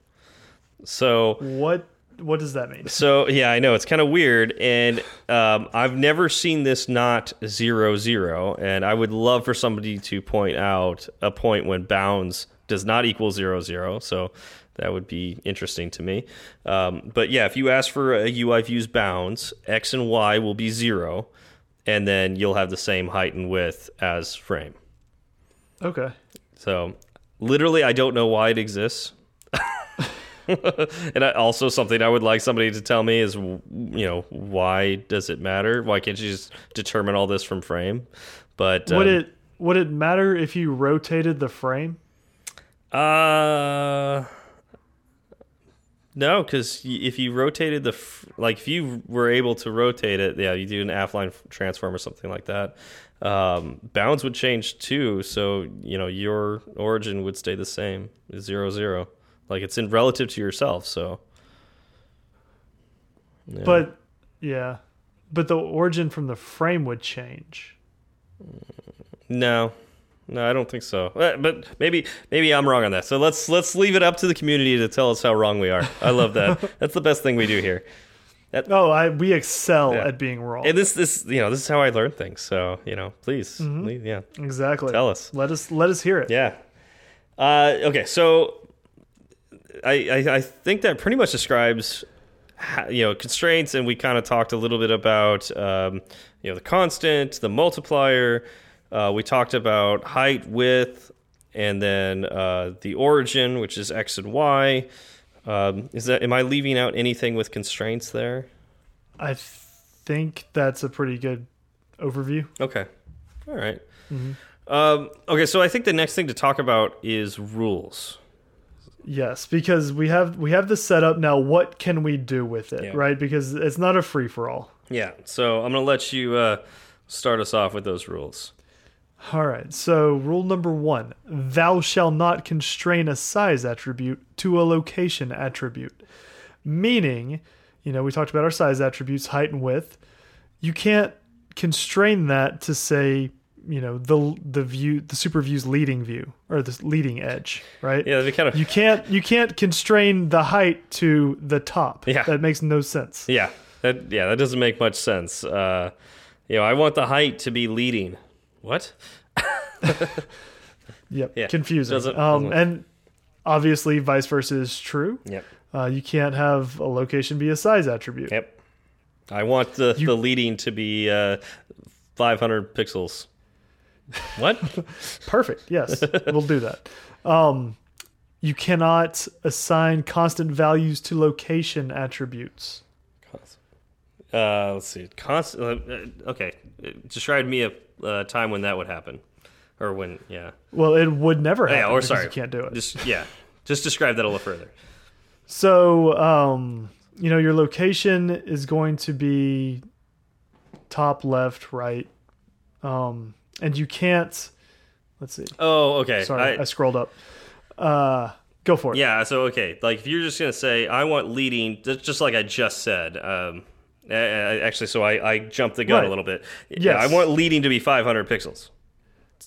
So What what does that mean? So yeah, I know it's kind of weird, and um, I've never seen this not zero zero, and I would love for somebody to point out a point when bounds does not equal zero zero. So that would be interesting to me. Um, but yeah, if you ask for a UI views bounds, x and y will be zero, and then you'll have the same height and width as frame. Okay. So literally, I don't know why it exists. and I, also something I would like somebody to tell me is, you know, why does it matter? Why can't you just determine all this from frame? But would um, it would it matter if you rotated the frame? Uh, no, because if you rotated the like if you were able to rotate it, yeah, you do an affine transform or something like that. Um, bounds would change too, so you know your origin would stay the same, zero zero. Like it's in relative to yourself, so. Yeah. But yeah. But the origin from the frame would change. No, no, I don't think so. Uh, But maybe maybe I'm wrong on that. So let's let's leave it up to the community to tell us how wrong we are. I love that. That's the best thing we do here. Oh, I we excel Yeah. at being wrong. And this this you know this is how I learn things. So you know, please, please, yeah, exactly. tell us. Let us let us hear it. Yeah. Uh, okay, so I, I I think that pretty much describes how, you know constraints, and we kind of talked a little bit about um, you know the constant, the multiplier. Uh, we talked about height, width, and then uh, the origin, which is x and y. Um, is that am I leaving out anything with constraints there? I think that's a pretty good overview. Okay. All right. Um, okay, so I think the next thing to talk about is rules. Yes, because we have we have the setup now. What can we do with it, Yeah. right? Because it's not a free for all. Yeah, so I'm going to let you uh, start us off with those rules. All right. So rule number one: Thou shall not constrain a size attribute to a location attribute. Meaning, you know, we talked about our size attributes, height and width. You can't constrain that to say, you know, the the view, the super view's leading view or the leading edge, right? Yeah, kind of You can't you can't constrain the height to the top. Yeah. That makes no sense. yeah, that yeah, that doesn't make much sense. Uh, you know, I want the height to be leading. What? Yep. Yeah. Confusing. Doesn't- um doesn't- and obviously vice versa is true. Yep. Uh, you can't have a location be a size attribute. Yep. I want the You- the leading to be uh, 500 pixels. What? Perfect. Yes, we'll do that. Um, you cannot assign constant values to location attributes. uh, let's see. Const uh, uh, okay, describe me a uh, time when that would happen, or when yeah. Well, it would never happen Yeah, or sorry, you can't do it. Just yeah, just describe that a little further. So, um, you know, your location is going to be top, left, right, um, and you can't. Let's see. Oh, okay. Sorry, I, I- scrolled up. Uh, go for it. Yeah, so okay, like if you're just gonna say I want leading, just just like I just said. Um, actually, so I, I jumped the gun Right. a little bit. Yeah, I want leading to be 500 pixels.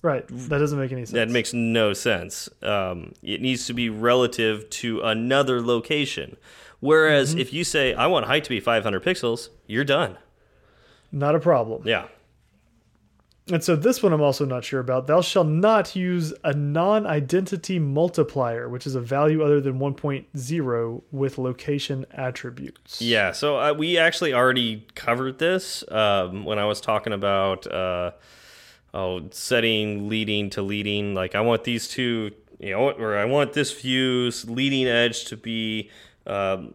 Right. That doesn't make any sense. That makes no sense. Um, it needs to be relative to another location. Whereas Mm-hmm. if you say I want height to be 500 pixels, you're done. Not a problem. Yeah. And so this one I'm also not sure about. Thou shalt not use a non-identity multiplier, which is a value other than 1.0 with location attributes. Yeah, so uh, we actually already covered this um, when I was talking about uh, oh setting leading to leading. Like I want these two, you know, or I want this view's leading edge to be, um,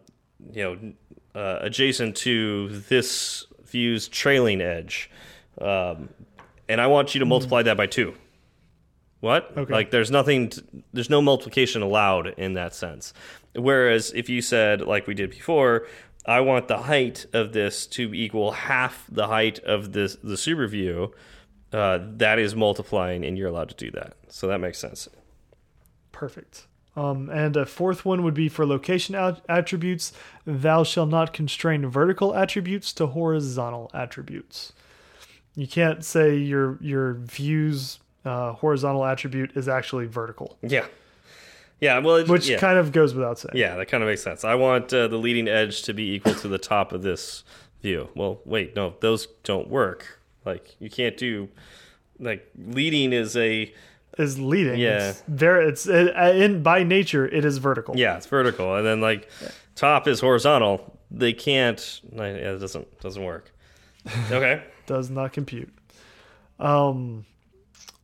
you know, uh, adjacent to this view's trailing edge, um, and I want you to multiply that by two. What? Okay. Like, there's nothing. t there's no multiplication allowed in that sense. Whereas if you said, like we did before, I want the height of this to equal half the height of this the super view, uh, that is multiplying, and you're allowed to do that. So that makes sense. Perfect. Um, and a fourth one would be for location at attributes. Thou shall not constrain vertical attributes to horizontal attributes. You can't say your your view's uh, horizontal attribute is actually vertical, Yeah. Yeah. Well, it, which yeah. kind of goes without saying. Yeah, that kind of makes sense. I want uh, the leading edge to be equal to the top of this view. Well, wait, no, those don't work. Like you can't do like leading is a Is leading. Yeah. It's very. It's it, in by nature it is vertical. yeah, it's vertical, and then like top is horizontal. They can't. Yeah, it doesn't doesn't work. Okay. Does not compute. Um,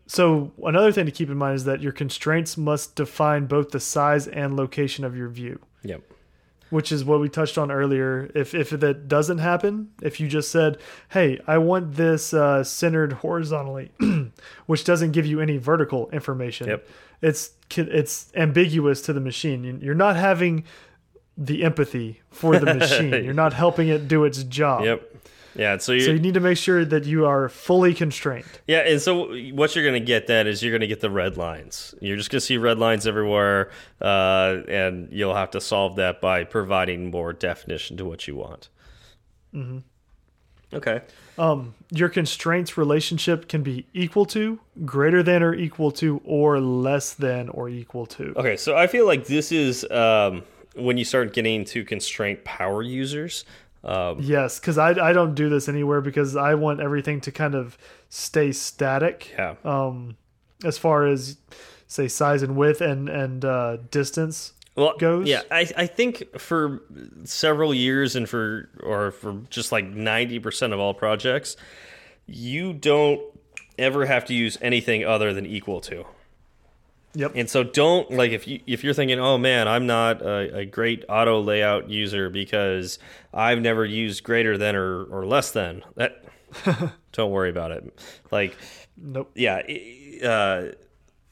so another thing to keep in mind is that your constraints must define both the size and location of your view, yep. which is what we touched on earlier. If if that doesn't happen, if you just said, "Hey, I want this uh, centered horizontally," which doesn't give you any vertical information, Yep. it's it's ambiguous to the machine. You're not having the empathy for the machine. You're not helping it do its job. Yep. Yeah. So you So you need to make sure that you are fully constrained. Yeah, and so what you're going to get then is you're going to get the red lines. You're just going to see red lines everywhere, uh, and you'll have to solve that by providing more definition to what you want. Mm-hmm. Okay. Um, your constraints relationship can be equal to, greater than or equal to, or less than or equal to. Okay, so I feel like this is um, when you start getting to constraint power users. Um, Yes, because I, I don't do this anywhere because I want everything to kind of stay static. yeah. Um, as far as say size and width and and uh, distance. well, goes? Yeah, I, I think for several years and for or for just like ninety percent of all projects, you don't ever have to use anything other than equal to. Yep. And so don't like if you if you're thinking, oh man, I'm not a, a great auto layout user because I've never used greater than or, or less than. That don't worry about it. Like nope. yeah, uh,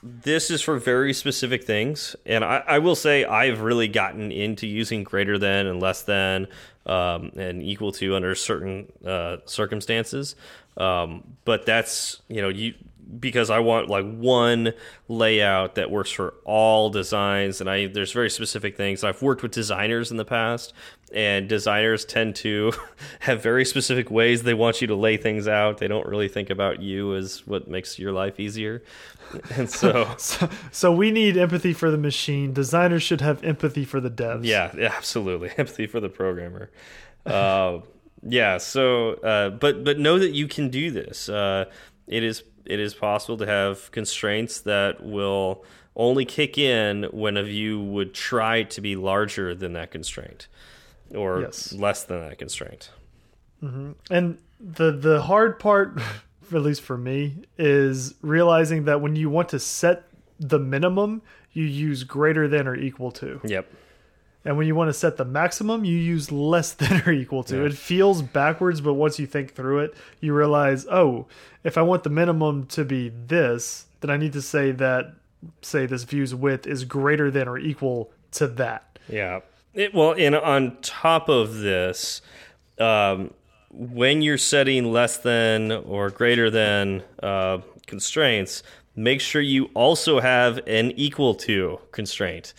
this is for very specific things, and I, I will say I've really gotten into using greater than and less than um, and equal to under certain uh, circumstances. Um, but that's you know you because I want like one layout that works for all designs, and I there's very specific things. I've worked with designers in the past, and designers tend to have very specific ways they want you to lay things out. They don't really think about you as what makes your life easier, and so So, so we need empathy for the machine. Designers should have empathy for the devs. yeah, yeah, absolutely empathy for the programmer. Uh, yeah, so uh, but but know that you can do this. Uh, it is it is possible to have constraints that will only kick in when a view would try to be larger than that constraint or Yes. less than that constraint. Mm-hmm. And the the hard part, at least for me, is realizing that when you want to set the minimum, you use greater than or equal to. Yep. And when you want to set the maximum, you use less than or equal to. Yeah. It feels backwards, but once you think through it, you realize, oh, if I want the minimum to be this, then I need to say that, say, this view's width is greater than or equal to that. Yeah. It, well, and on top of this, um, when you're setting less than or greater than uh, constraints, make sure you also have an equal to constraint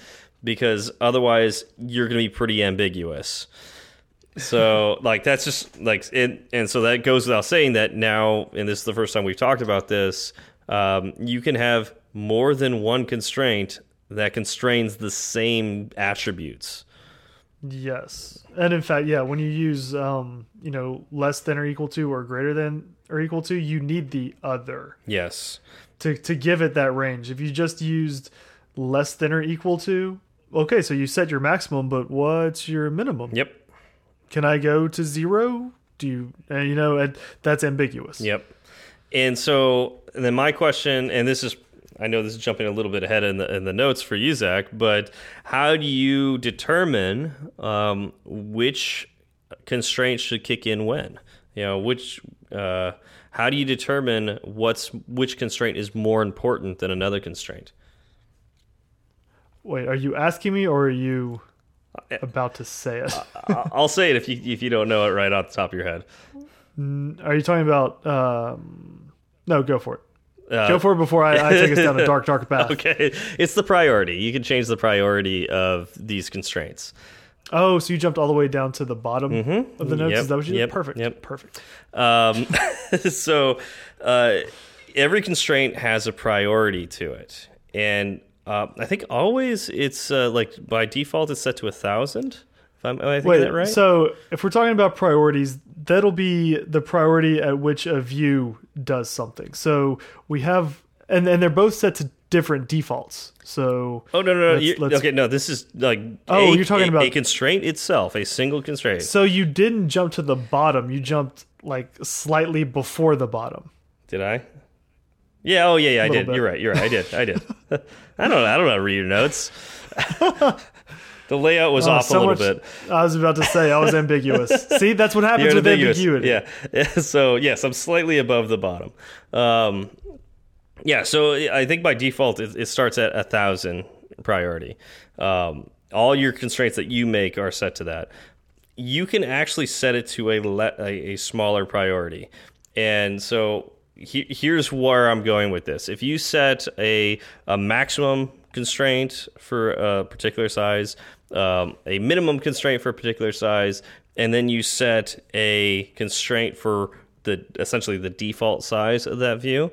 because otherwise you're going to be pretty ambiguous. So, like, that's just like, it, and so that goes without saying that now, and this is the first time we've talked about this, um, you can have more than one constraint that constrains the same attributes. Yes. And in fact, yeah, when you use, um, you know, less than or equal to or greater than or equal to, you need the other. Yes. to to give it that range. If you just used less than or equal to, okay, so you set your maximum, but what's your minimum? Yep. Can I go to zero? Do you, and you know, that's ambiguous. Yep. And so and then my question, and this is, I know this is jumping a little bit ahead in the in the notes for you, Zach, but how do you determine um, which constraints should kick in when. You know, which uh, how do you determine what's which constraint is more important than another constraint? Wait, are you asking me or are you about to say it? I'll say it if you if you don't know it right off the top of your head. Are you talking about? Um, no, go for it. Uh, go for it before I, I take us down a dark, dark path. Okay, it's the priority. You can change the priority of these constraints. Oh, so you jumped all the way down to the bottom mm -hmm. of the notes? Yep. Is that what you yep. did? Perfect. Yep. Perfect. Um, so uh, every constraint has a priority to it, and uh, I think always it's uh, like by default it's set to a thousand. If I'm, am I thinking Wait, that right? So if we're talking about priorities, that'll be the priority at which a view does something. So we have, and and they're both set to different defaults. So oh no no, no. Let's, let's, okay no this is like oh a, you're talking a, about a constraint itself a single constraint. So you didn't jump to the bottom. You jumped like slightly before the bottom. Did I? Yeah. Oh, yeah. Yeah. I did. Bit. You're right. You're right. I did. I did. I don't. I don't know how to read your notes. the layout was oh, off so a little much, bit. I was about to say I was ambiguous. See, that's what happens with ambiguous. ambiguity. Yeah. So yes, I'm slightly above the bottom. Um, yeah. So I think by default it, it starts at a thousand priority. Um, all your constraints that you make are set to that. You can actually set it to a, a, a smaller priority. And so he, here's where I'm going with this. If you set a, a maximum constraint for a particular size, um, a minimum constraint for a particular size, and then you set a constraint for the essentially the default size of that view,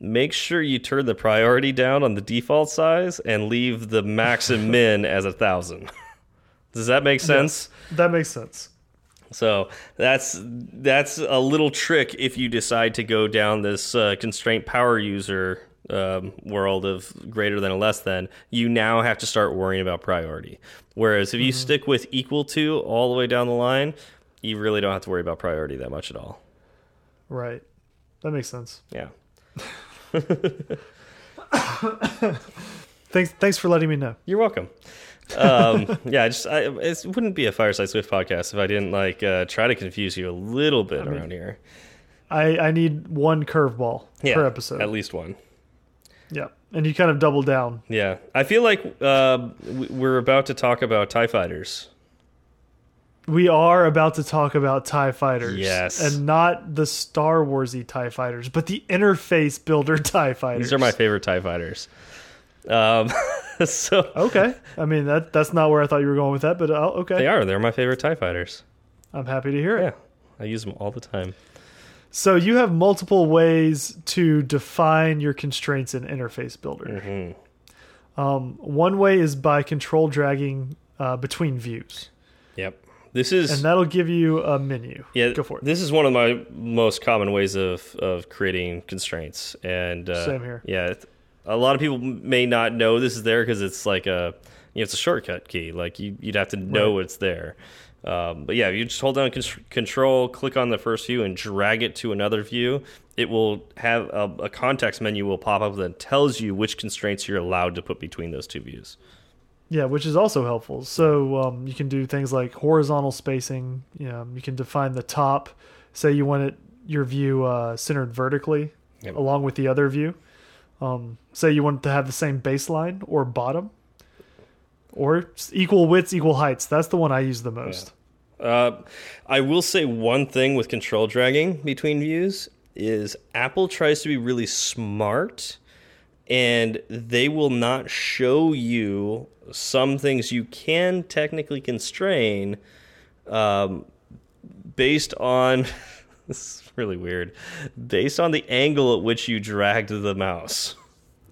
make sure you turn the priority down on the default size and leave the max and min as a thousand. Does that make sense? Yes, that makes sense. So that's that's a little trick if you decide to go down this uh, constraint power user um, world of greater than or less than. You now have to start worrying about priority. Whereas if you mm -hmm. stick with equal to all the way down the line, you really don't have to worry about priority that much at all. Right. That makes sense. Yeah. thanks. Thanks for letting me know. You're welcome um, yeah, I just I, it wouldn't be a Fireside Swift podcast if I didn't like uh, try to confuse you a little bit I around mean, here. I I need one curveball yeah, per episode, at least one. Yeah, and you kind of double down. Yeah, I feel like uh, we're about to talk about Tie Fighters. We are about to talk about TIE fighters. Yes. And not the Star Warsy TIE fighters, but the interface builder TIE fighters. These are my favorite TIE fighters. Um, so okay, I mean that that's not where I thought you were going with that, but uh, okay. They are. They're my favorite Tie Fighters. I'm happy to hear it. Yeah, I use them all the time. So you have multiple ways to define your constraints in Interface Builder. Mm -hmm. um, one way is by control dragging uh, between views. Yep. This is and that'll give you a menu. Yeah, go for it. This is one of my most common ways of of creating constraints. And uh, same here. Yeah, a lot of people may not know this is there because it's like a you know, it's a shortcut key. Like you, would have to know right. it's there. Um, but yeah, you just hold down control, click on the first view, and drag it to another view. It will have a, a context menu will pop up that tells you which constraints you're allowed to put between those two views. Yeah, which is also helpful. So um, you can do things like horizontal spacing. You, know, you can define the top. Say you want it your view uh, centered vertically, yep. along with the other view. Um, say you want to have the same baseline or bottom, or equal widths, equal heights. That's the one I use the most. Yeah. Uh, I will say one thing with control dragging between views is Apple tries to be really smart, and they will not show you some things you can technically constrain um, based on. this is really weird. Based on the angle at which you dragged the mouse.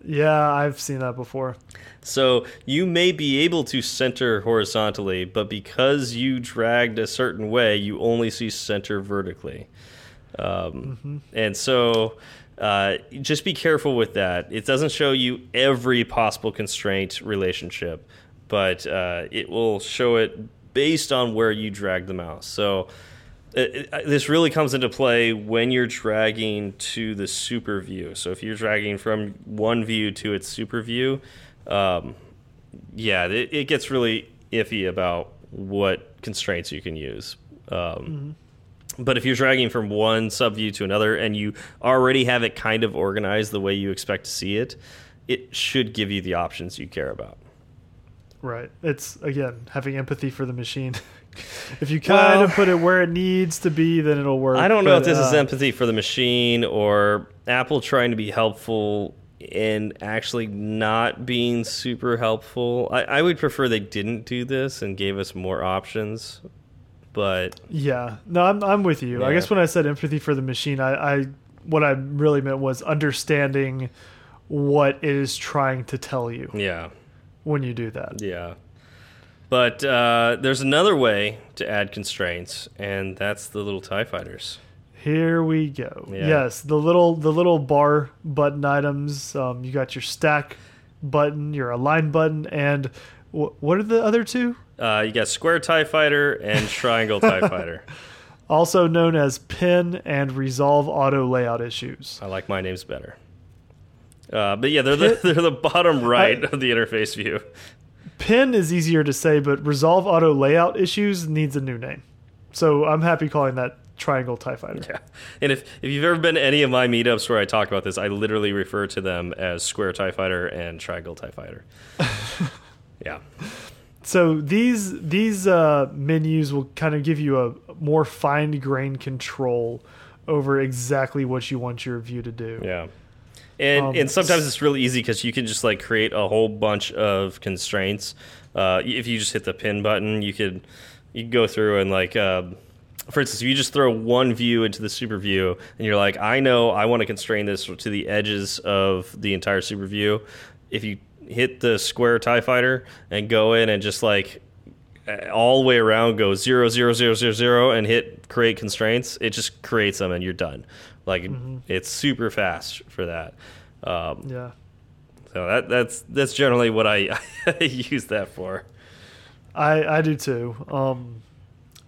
Yeah, I've seen that before. So you may be able to center horizontally, but because you dragged a certain way, you only see center vertically. Um, mm -hmm. And so uh, just be careful with that. It doesn't show you every possible constraint relationship, but uh, it will show it based on where you drag the mouse. So it, it, this really comes into play when you're dragging to the super view. So if you're dragging from one view to its super view, um, yeah, it, it, gets really iffy about what constraints you can use. Um, But if you're dragging from one subview to another and you already have it kind of organized the way you expect to see it, it should give you the options you care about. Right. It's again having empathy for the machine. if you kind Well- of put it where it needs to be, then it'll work. I don't know but, if this is uh, empathy for the machine or Apple trying to be helpful and actually not being super helpful. I, I would prefer they didn't do this and gave us more options. But Yeah. No, I'm I'm with you. I guess when I said empathy for the machine, I, I what I really meant was understanding what it is trying to tell you yeah, when you do that. yeah. But uh, there's another way to add constraints, and that's the little TIE fighters. Here we go. Yeah. Yes, the little the little bar button items. Um, you got your stack button, your align button, and wh what are the other two? Uh, you got square TIE fighter and triangle TIE fighter. Also known as pin and resolve auto layout issues. I like my names better. Uh, but yeah, they're the, they're the bottom right I- of the interface view. Pin is easier to say, but resolve auto layout issues needs a new name. So I'm happy calling that triangle TIE fighter. Yeah. And if, if you've ever been to any of my meetups where I talk about this, I literally refer to them as square TIE fighter and triangle TIE fighter. yeah. So these these uh, menus will kind of give you a more fine grained control over exactly what you want your view to do. Yeah. And, Um, and sometimes it's really easy because you can just like create a whole bunch of constraints. Uh, if you just hit the pin button, you could you could go through and like, uh, for instance, if you just throw one view into the super view and you're like, I know I want to constrain this to the edges of the entire super view. If you hit the square Tie Fighter and go in and just like all the way around go zero zero zero zero zero and hit create constraints, it just creates them and you're done. Like it's super fast for that. Um, Yeah. so that that's that's generally what I, use that for. I, I do too. Um,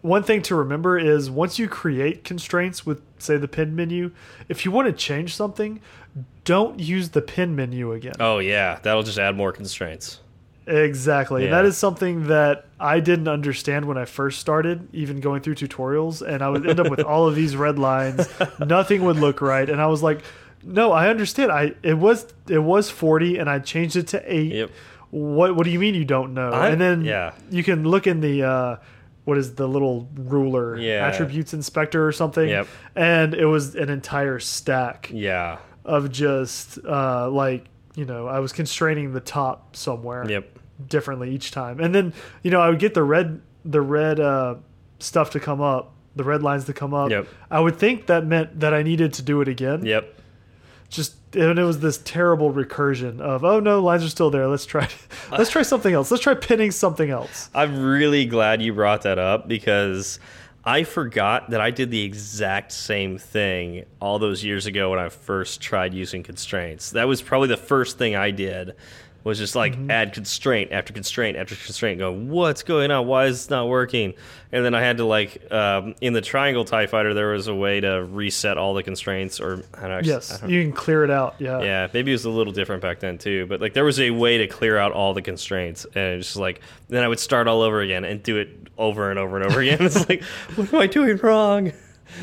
one thing to remember is once you create constraints with, say, the pin menu, if you want to change something, don't use the pin menu again. Oh yeah, that'll just add more constraints. Exactly. And Yeah. that is something that I didn't understand when I first started, even going through tutorials. And I would end up with all of these red lines. Nothing would look right. And I was like, no, I understand. I it was it was 40 and I changed it to 8. Yep. What what do you mean you don't know? I- and then yeah. you can look in the uh what is the little ruler Yeah. attributes inspector or something Yep. and it was an entire stack Yeah. of just uh like you know I was constraining the top somewhere Yep. Differently each time. And then, you know, I would get the red the red uh, stuff to come up, the red lines to come up. Yep. I would think that meant that I needed to do it again. Yep. Just and it was this terrible recursion of oh no, lines are still there. Let's try let's try something else. Let's try pinning something else. I'm really glad you brought that up because I forgot that I did the exact same thing all those years ago when I first tried using constraints. That was probably the first thing I did was just like add constraint after constraint after constraint going what's going on why is this not working and then i had to like um, in the triangle tie fighter there was a way to reset all the constraints or I don't actually, I Yes, don't- you can clear it out. Yeah. yeah, maybe it was a little different back then too. But like there was a way to clear out all the constraints, and it's just like then I would start all over again and do it over and over and over again. it's like, what am I doing wrong?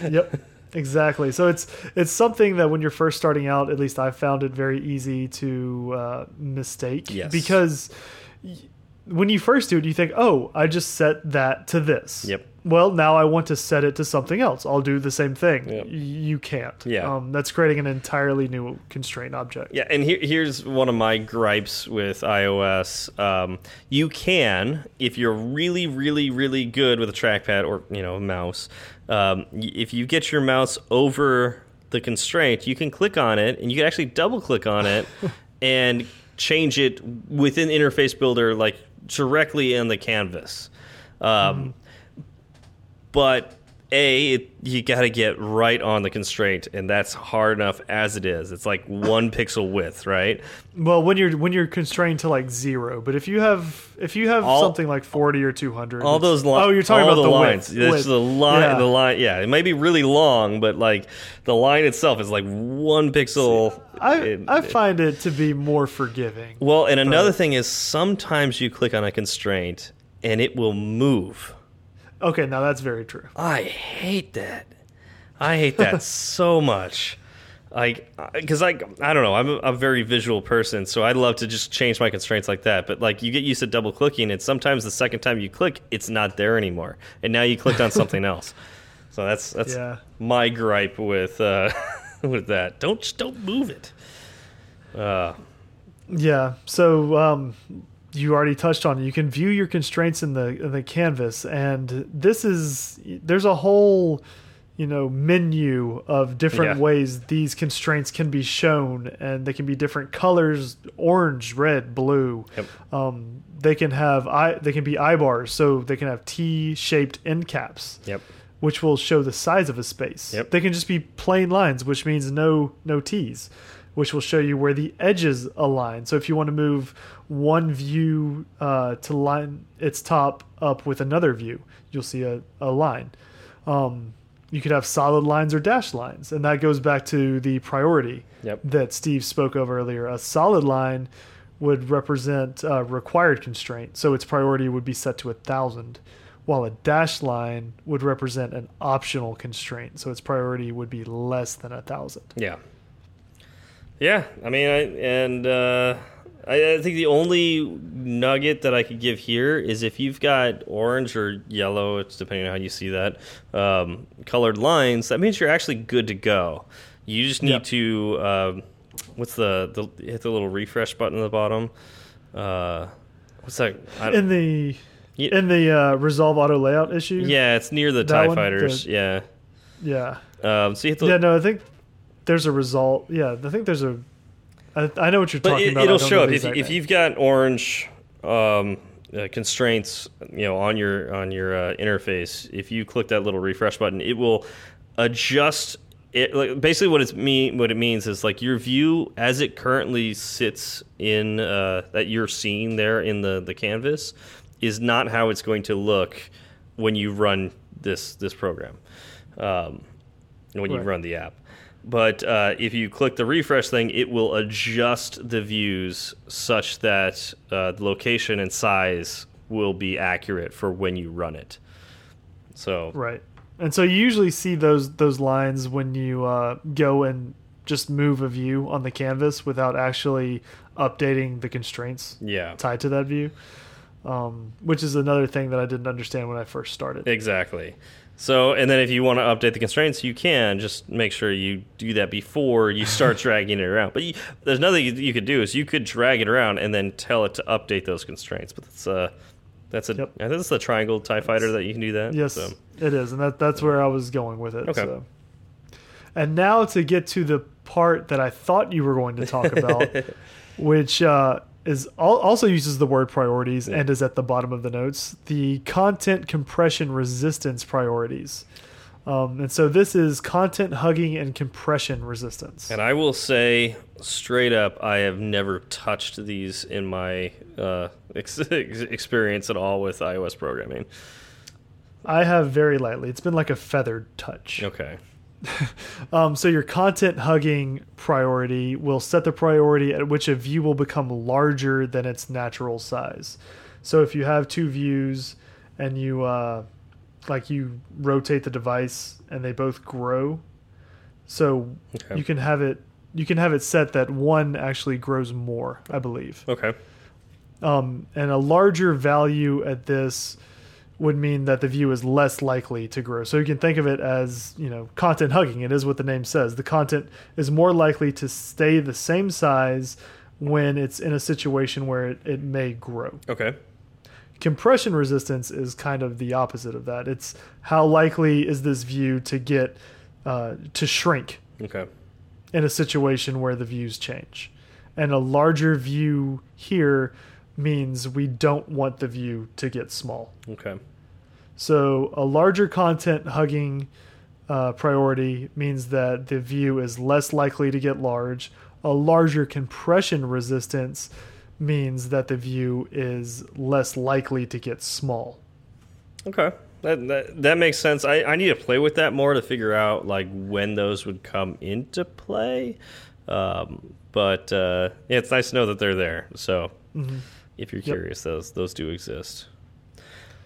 yep exactly so it's it's something that when you're first starting out at least i found it very easy to uh, mistake Yes. because when you first do it you think oh i just set that to this Yep. well now i want to set it to something else i'll do the same thing Yep. You can't Yeah. um, that's creating an entirely new constraint object Yeah, and here, here's one of my gripes with iOS. Um, you can, if you're really, really, really good with a trackpad or you know a mouse, um, if you get your mouse over the constraint, you can click on it, and you can actually double click on it and change it within Interface Builder, like directly in the canvas. Um, but a it, you got to get right on the constraint and that's hard enough as it is. It's like one pixel width right? Well when you're when you're constrained to like zero but if you have if you have All- something like 40 or 200 all those lines oh you're talking about the, the, lines. width, It's width. the line Yeah. the line yeah. It may be really long but like the line itself is like one pixel I, It- I find it to be more forgiving well and another thing is sometimes you click on a constraint and it will move Okay, now that's very true. I hate that. I hate that so much. Like, because I, I don't know, I'm a, a very visual person, so I love to just change my constraints like that. But like, you get used to double clicking, and sometimes the second time you click, it's not there anymore, and now you clicked on something else. So that's that's Yeah. my gripe with uh, with that. Don't don't move it. Uh, Yeah. So um, you already touched on it. You can view your constraints in the in the canvas, and this is there's a whole you know menu of different Yeah. ways these constraints can be shown, and they can be different colors: orange, red, blue. Yep. Um, they can have eye. They can be I-bars, so they can have T-shaped end caps yep. which will show the size of a space. Yep. They can just be plain lines, which means no no T's, which will show you where the edges align. So if you want to move one view uh, to line its top up with another view, you'll see a, a line. Um, you could have solid lines or dashed lines, and that goes back to the priority Yep. that Steve spoke of earlier. A solid line would represent a required constraint, so its priority would be set to a thousand, while a dashed line would represent an optional constraint, so its priority would be less than a thousand. Yeah. Yeah, I mean, I, and uh, I, I think the only nugget that I could give here is if you've got orange or yellow, it's depending on how you see that, um, colored lines, that means you're actually good to go. You just need Yep. to, um, what's the, the, hit the little refresh button at the bottom. Uh, what's that? I, In the Yeah. in the uh, resolve auto layout issue, yeah, it's near the That TIE one, fighters. the- yeah. yeah, Um, so you hit the, yeah. No, I think there's a result. Yeah, I think there's a. I, I know what you're But talking it, about. It'll show up if, if you've got orange um, uh, constraints, you know, on your on your uh, interface. If you click that little refresh button, it will adjust. It like, basically what it's mean what it means is like your view as it currently sits in uh, that you're seeing there in the the canvas is not how it's going to look when you run this this program um, when you run the app. But uh, if you click the refresh thing, it will adjust the views such that uh, the location and size will be accurate for when you run it. So Right. And so you usually see those those lines when you uh, go and just move a view on the canvas without actually updating the constraints yeah, tied to that view, um, which is another thing that I didn't understand when I first started. exactly. So and then if you want to update the constraints, you can just make sure you do that before you start dragging it around. But you, there's nothing you, you could do is you could drag it around and then tell it to update those constraints. But that's uh that's a Yep. I think it's the triangle Tie Fighter that you can do that. Yes, So. it is, and that that's where I was going with it. Okay. So. And now to get to the part that I thought you were going to talk about, which uh, is al also uses the word priorities Yeah. and is at the bottom of the notes. The content compression resistance priorities. Um, and so this is content hugging and compression resistance. And I will say straight up, I have never touched these in my uh, ex experience at all with iOS programming. I have very lightly. It's been like a feathered touch. Okay. Um, so your content hugging priority will set the priority at which a view will become larger than its natural size. So if you have two views and you uh, like you rotate the device and they both grow, so Okay. you can have it you can have it set that one actually grows more, I believe. Okay. Um, and a larger value at this would mean that the view is less likely to grow. So you can think of it as, you know, content hugging. It is what the name says. The content is more likely to stay the same size when it's in a situation where it, it may grow. Okay. Compression resistance is kind of the opposite of that. It's how likely is this view to get uh, to shrink Okay. in a situation where the views change. And a larger view here means we don't want the view to get small. Okay. So a larger content hugging uh, priority means that the view is less likely to get large. A larger compression resistance means that the view is less likely to get small. Okay. That, that that makes sense. I, I need to play with that more to figure out like when those would come into play. Um, but uh, yeah, it's nice to know that they're there. So Mhm. If you're Yep. curious, those those do exist.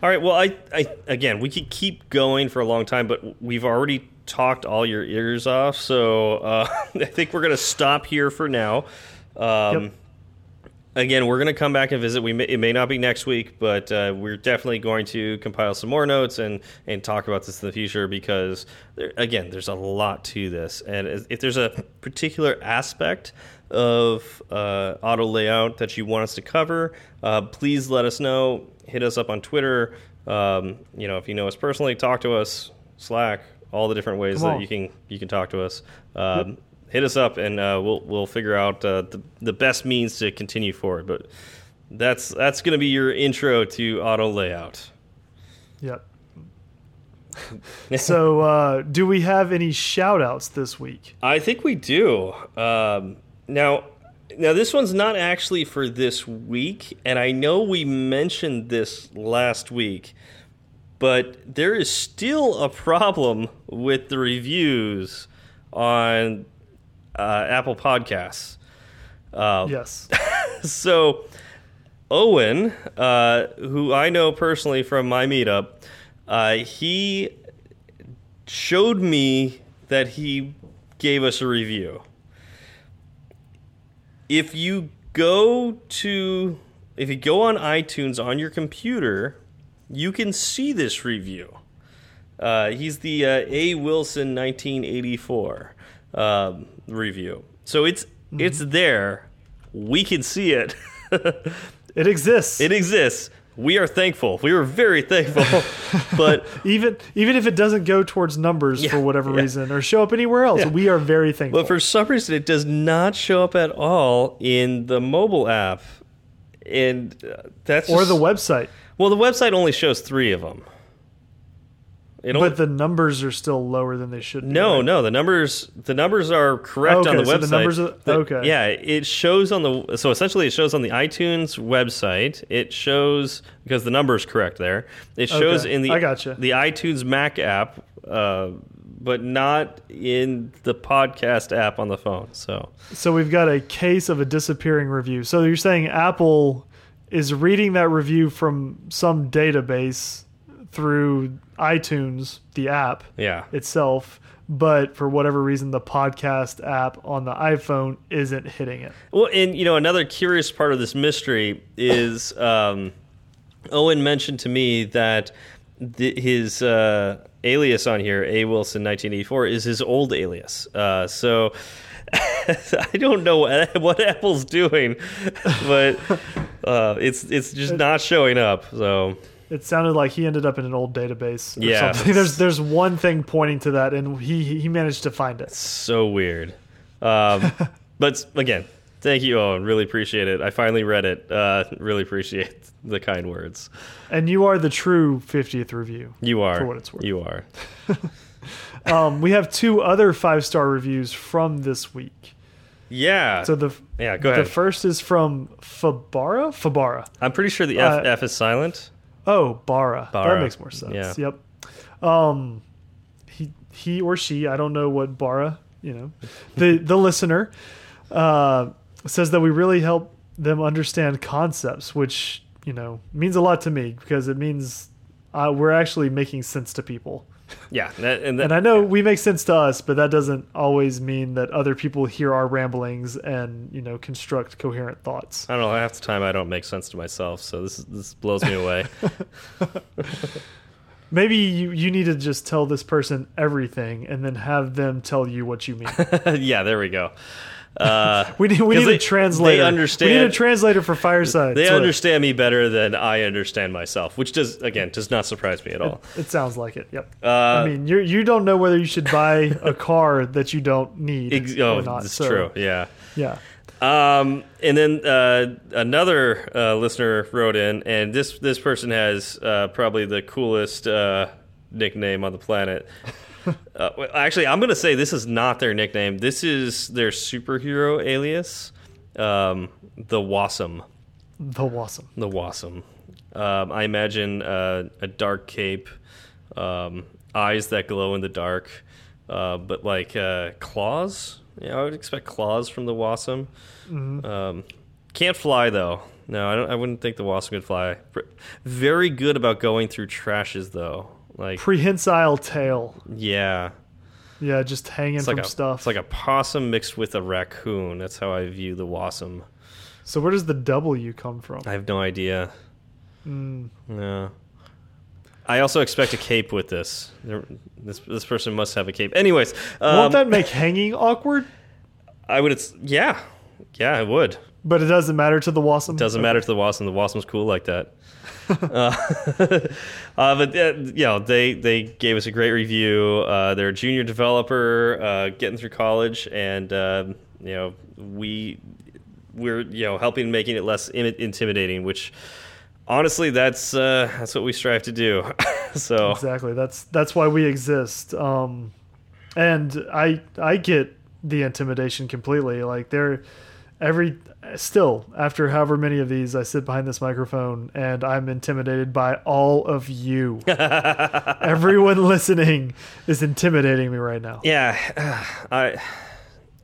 All right. Well, I, I again, we could keep going for a long time, but we've already talked all your ears off, so uh, I think we're going to stop here for now. Um, Yep. Again, we're going to come back and visit. We may, it may not be next week, but uh, we're definitely going to compile some more notes and and talk about this in the future because there, again, there's a lot to this, and if there's a particular aspect of uh, auto layout that you want us to cover, uh, please let us know. Hit us up on Twitter. Um, you know, if you know us personally, talk to us. Slack, all the different ways that you can you can talk to us. Um, Hit us up, and uh, we'll we'll figure out uh, the the best means to continue forward. But that's that's going to be your intro to auto layout. Yep. so, uh, do we have any shout outs this week? I think we do. Um, now, now this one's not actually for this week, and I know we mentioned this last week, but there is still a problem with the reviews on uh, Apple Podcasts. Uh, Yes. so Owen, uh, who I know personally from my meetup, uh, he showed me that he gave us a review. If you go to if you go on iTunes on your computer, you can see this review. Uh, he's the uh, A Wilson 1984 um, review, so it's it's there. We can see it. It exists. It exists. We are thankful. We are very thankful. but even even if it doesn't go towards numbers Yeah, for whatever yeah. reason or show up anywhere else, Yeah. we are very thankful. but for some reason, it does not show up at all in the mobile app, and uh, that's or just- the website. well, the website only shows three of them. But the numbers are still lower than they should be. no, right? no, the numbers the numbers are correct on the so website. the numbers are- The- okay. yeah, it shows on the so essentially it shows on the iTunes website. It shows because the number is correct there. It shows Okay, in the I gotcha. the iTunes Mac app, uh, but not in the podcast app on the phone. So So we've got a case of a disappearing review. So you're saying Apple is reading that review from some database through iTunes, the app yeah, itself, but for whatever reason, the podcast app on the iPhone isn't hitting it. Well, and you know, another curious part of this mystery is um, Owen mentioned to me that th his uh, alias on here, A Wilson 1984, is his old alias. Uh, so I don't know what, what Apple's doing, but uh, it's it's just not showing up. So It sounded like he ended up in an old database. Or Yeah. something. There's there's one thing pointing to that, and he he managed to find it. so weird. Um, but again, thank you, Owen. Really appreciate it. I finally read it. Uh, really appreciate the kind words. And you are the true 50th review. You are For what it's worth. You are. Um, we have two other five star reviews from this week. Yeah. So the yeah. Go ahead. the first is from Fabara. Fabara. I'm pretty sure the F, Uh, F is silent. Oh, Bara. Bara. That makes more sense. Yeah. Yep. Um, he he or she, I don't know what Bara. You know, the the listener uh, says that we really help them understand concepts, which you know means a lot to me because it means uh, we're actually making sense to people. Yeah. That, and that, And I know we make sense to us, but that doesn't always mean that other people hear our ramblings and you know construct coherent thoughts. I don't know. Half the time I don't make sense to myself, so this this blows me away. Maybe you, you need to just tell this person everything and then have them tell you what you mean. yeah. There we go. Uh, We need, we need they- a translator. they understand, We need a translator for Fireside. they understand me better than I understand myself, which does again does not surprise me at all. It sounds like it. Yep. Uh, I mean, you you don't know whether you should buy a car that you don't need ex- or oh, not. that's so, true. Yeah. Yeah. Um, and then uh, another uh, listener wrote in, and this this person has uh, probably the coolest uh, nickname on the planet. Uh, well, actually, I'm going to say this is not their nickname. This is their superhero alias, um, the Wassum. The Wassum. The Wassum. Um, I imagine uh, a dark cape, um, eyes that glow in the dark, uh, but like uh, claws. Yeah, I would expect claws from the Wassum. Um, Can't fly though. No, I don't. I wouldn't think the wasp could fly. Very good about going through trashes though. Like Prehensile tail. yeah, Yeah, just hanging it's like from a stuff. it's like a possum mixed with a raccoon. That's how I view the wasm. so where does the W come from? I have no idea. Mm, No. I also expect a cape with this. This this person must have a cape. Anyways, um, Won't that make hanging awkward? I would. It's, yeah, yeah, it would. But it doesn't matter to the wasm. Doesn't matter to the Wasm. The Wasm's cool like that. Uh, uh, but uh, you know, they they gave us a great review. Uh, they're a junior developer, uh, getting through college, and um, you know, we we're you know helping making it less Im intimidating. Which honestly, that's uh, that's what we strive to do. so Exactly. That's that's why we exist. Um, and I I get the intimidation completely. Like they're every still after however many of these, I sit behind this microphone and I'm intimidated by all of you. Everyone listening is intimidating me right now. yeah, I.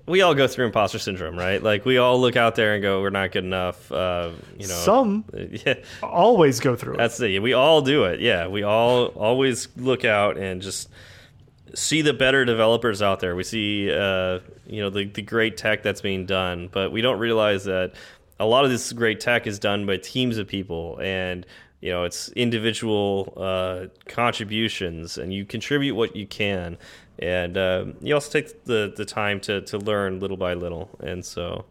We all go through imposter syndrome, right? Like we all look out there and go, "We're not good enough." Uh, you know, Some yeah, always go through it. That's it. We all do it. Yeah, we all always look out and just see the better developers out there. We see, uh, you know, the the great tech that's being done, but we don't realize that a lot of this great tech is done by teams of people, and you know, it's individual uh, contributions, and you contribute what you can, and uh, you also take the the time to to learn little by little, and so,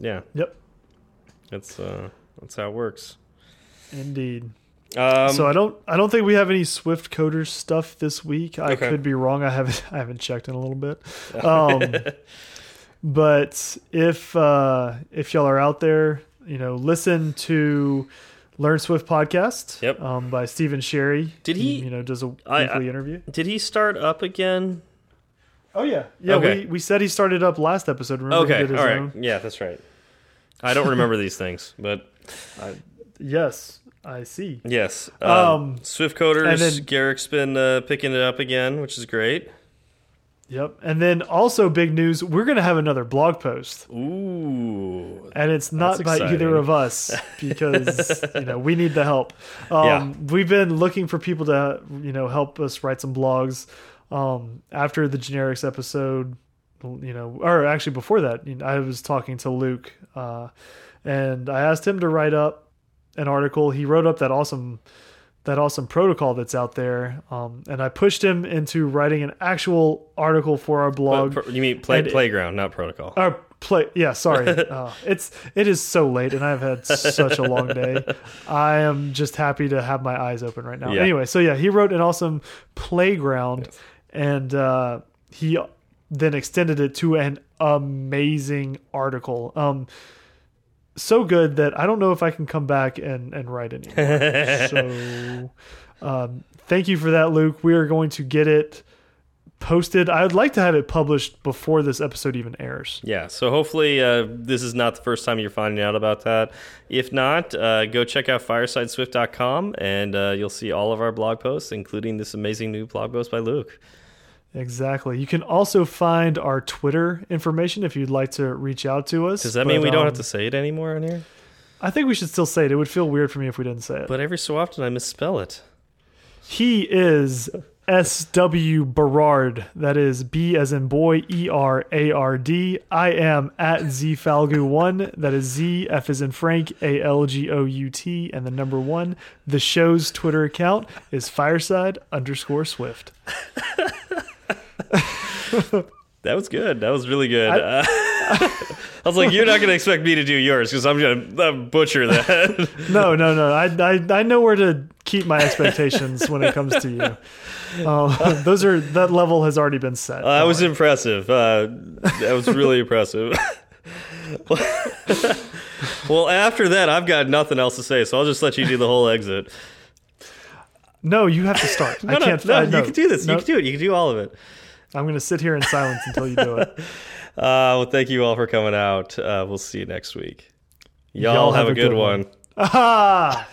yeah, Yep. that's uh, that's how it works. Indeed. Um, so I don't I don't think we have any Swift coders stuff this week. I Okay. could be wrong. I haven't I haven't checked in a little bit. Um, but if uh, if y'all are out there, you know, listen to Learn Swift podcast. Yep. Um, by Stephen Sherry. Did he- you know does a I- weekly interview? Did he start up again? Oh yeah, yeah. Okay. We we said he started up last episode. Remember he Okay, all right. own? Yeah, that's right. I don't remember these things, but Yes, I see. yes. Um, Um, Swift coders. and then- Garric's been uh, picking it up again, which is great. Yep. And then also big news. We're gonna have another blog post. Ooh, and it's not by either of us because you know we need the help. Um, Yeah. We've been looking for people to you know help us write some blogs. Um, after the generics episode, you know, or actually before that, you know, I was talking to Luke, uh, and I asked him to write up an article. He wrote up that awesome that awesome protocol that's out there, um, and I pushed him into writing an actual article for our blog. But, you mean play, and- playground, not protocol? Uh, play. Yeah, sorry. uh, it's it is so late, and I've had such a long day. I am just happy to have my eyes open right now. Yeah. Anyway, so yeah, he wrote an awesome playground, and uh, he then extended it to an amazing article. Um, so good that I don't know if I can come back and and write anymore. so, um, thank you for that, Luke. We are going to get it posted. I would like to have it published before this episode even airs. Yeah, so hopefully uh, this is not the first time you're finding out about that. If not, uh, go check out firesideswift.com and uh, you'll see all of our blog posts, including this amazing new blog post by Luke. Exactly. You can also find our Twitter information if you'd like to reach out to us. Does that mean But, we don't have um, to say it anymore on here? I think we should still say it. It would feel weird for me if we didn't say it. But every so often I misspell it. he is S.W. Berard. That is B as in boy, E R A R D. I am at ZFalgout1. That is Z, F as in Frank, A L G O U T, and the number one. The show's Twitter account is fireside underscore Swift. That was good. That was really good. Uh, I was like, you're not going to expect me to do yours because I'm going to butcher that. No, no, no. I, I, I know where to keep my expectations when it comes to you. Uh, those are that level has already been set. Uh, that was impressive. Uh, that was really impressive. well, after that, I've got nothing else to say, so I'll just let you do the whole exit. no, you have to start. No, I no, can't. no, I, you can do this. No, You can do it. You can do all of it. I'm going to sit here in silence until you do it. Uh, well, thank you all for coming out. Uh, we'll see you next week. Y'all, have, a good, one. Ah.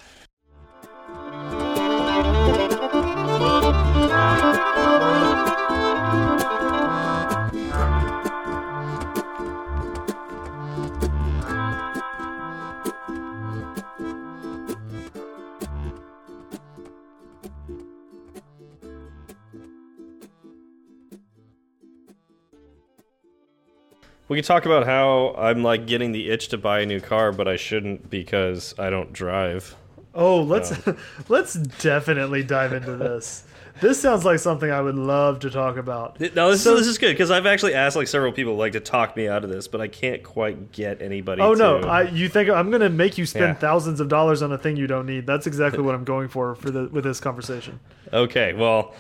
We can talk about how I'm like getting the itch to buy a new car, but I shouldn't because I don't drive. Oh, let's let's definitely dive into this. This sounds like something I would love to talk about. No, this, So- this is good because I've actually asked like several people like to talk me out of this, but I can't quite get anybody. Oh no! I, you think I'm going to make you spend Yeah. thousands of dollars on a thing you don't need? That's exactly what I'm going for for the with this conversation. Okay, well,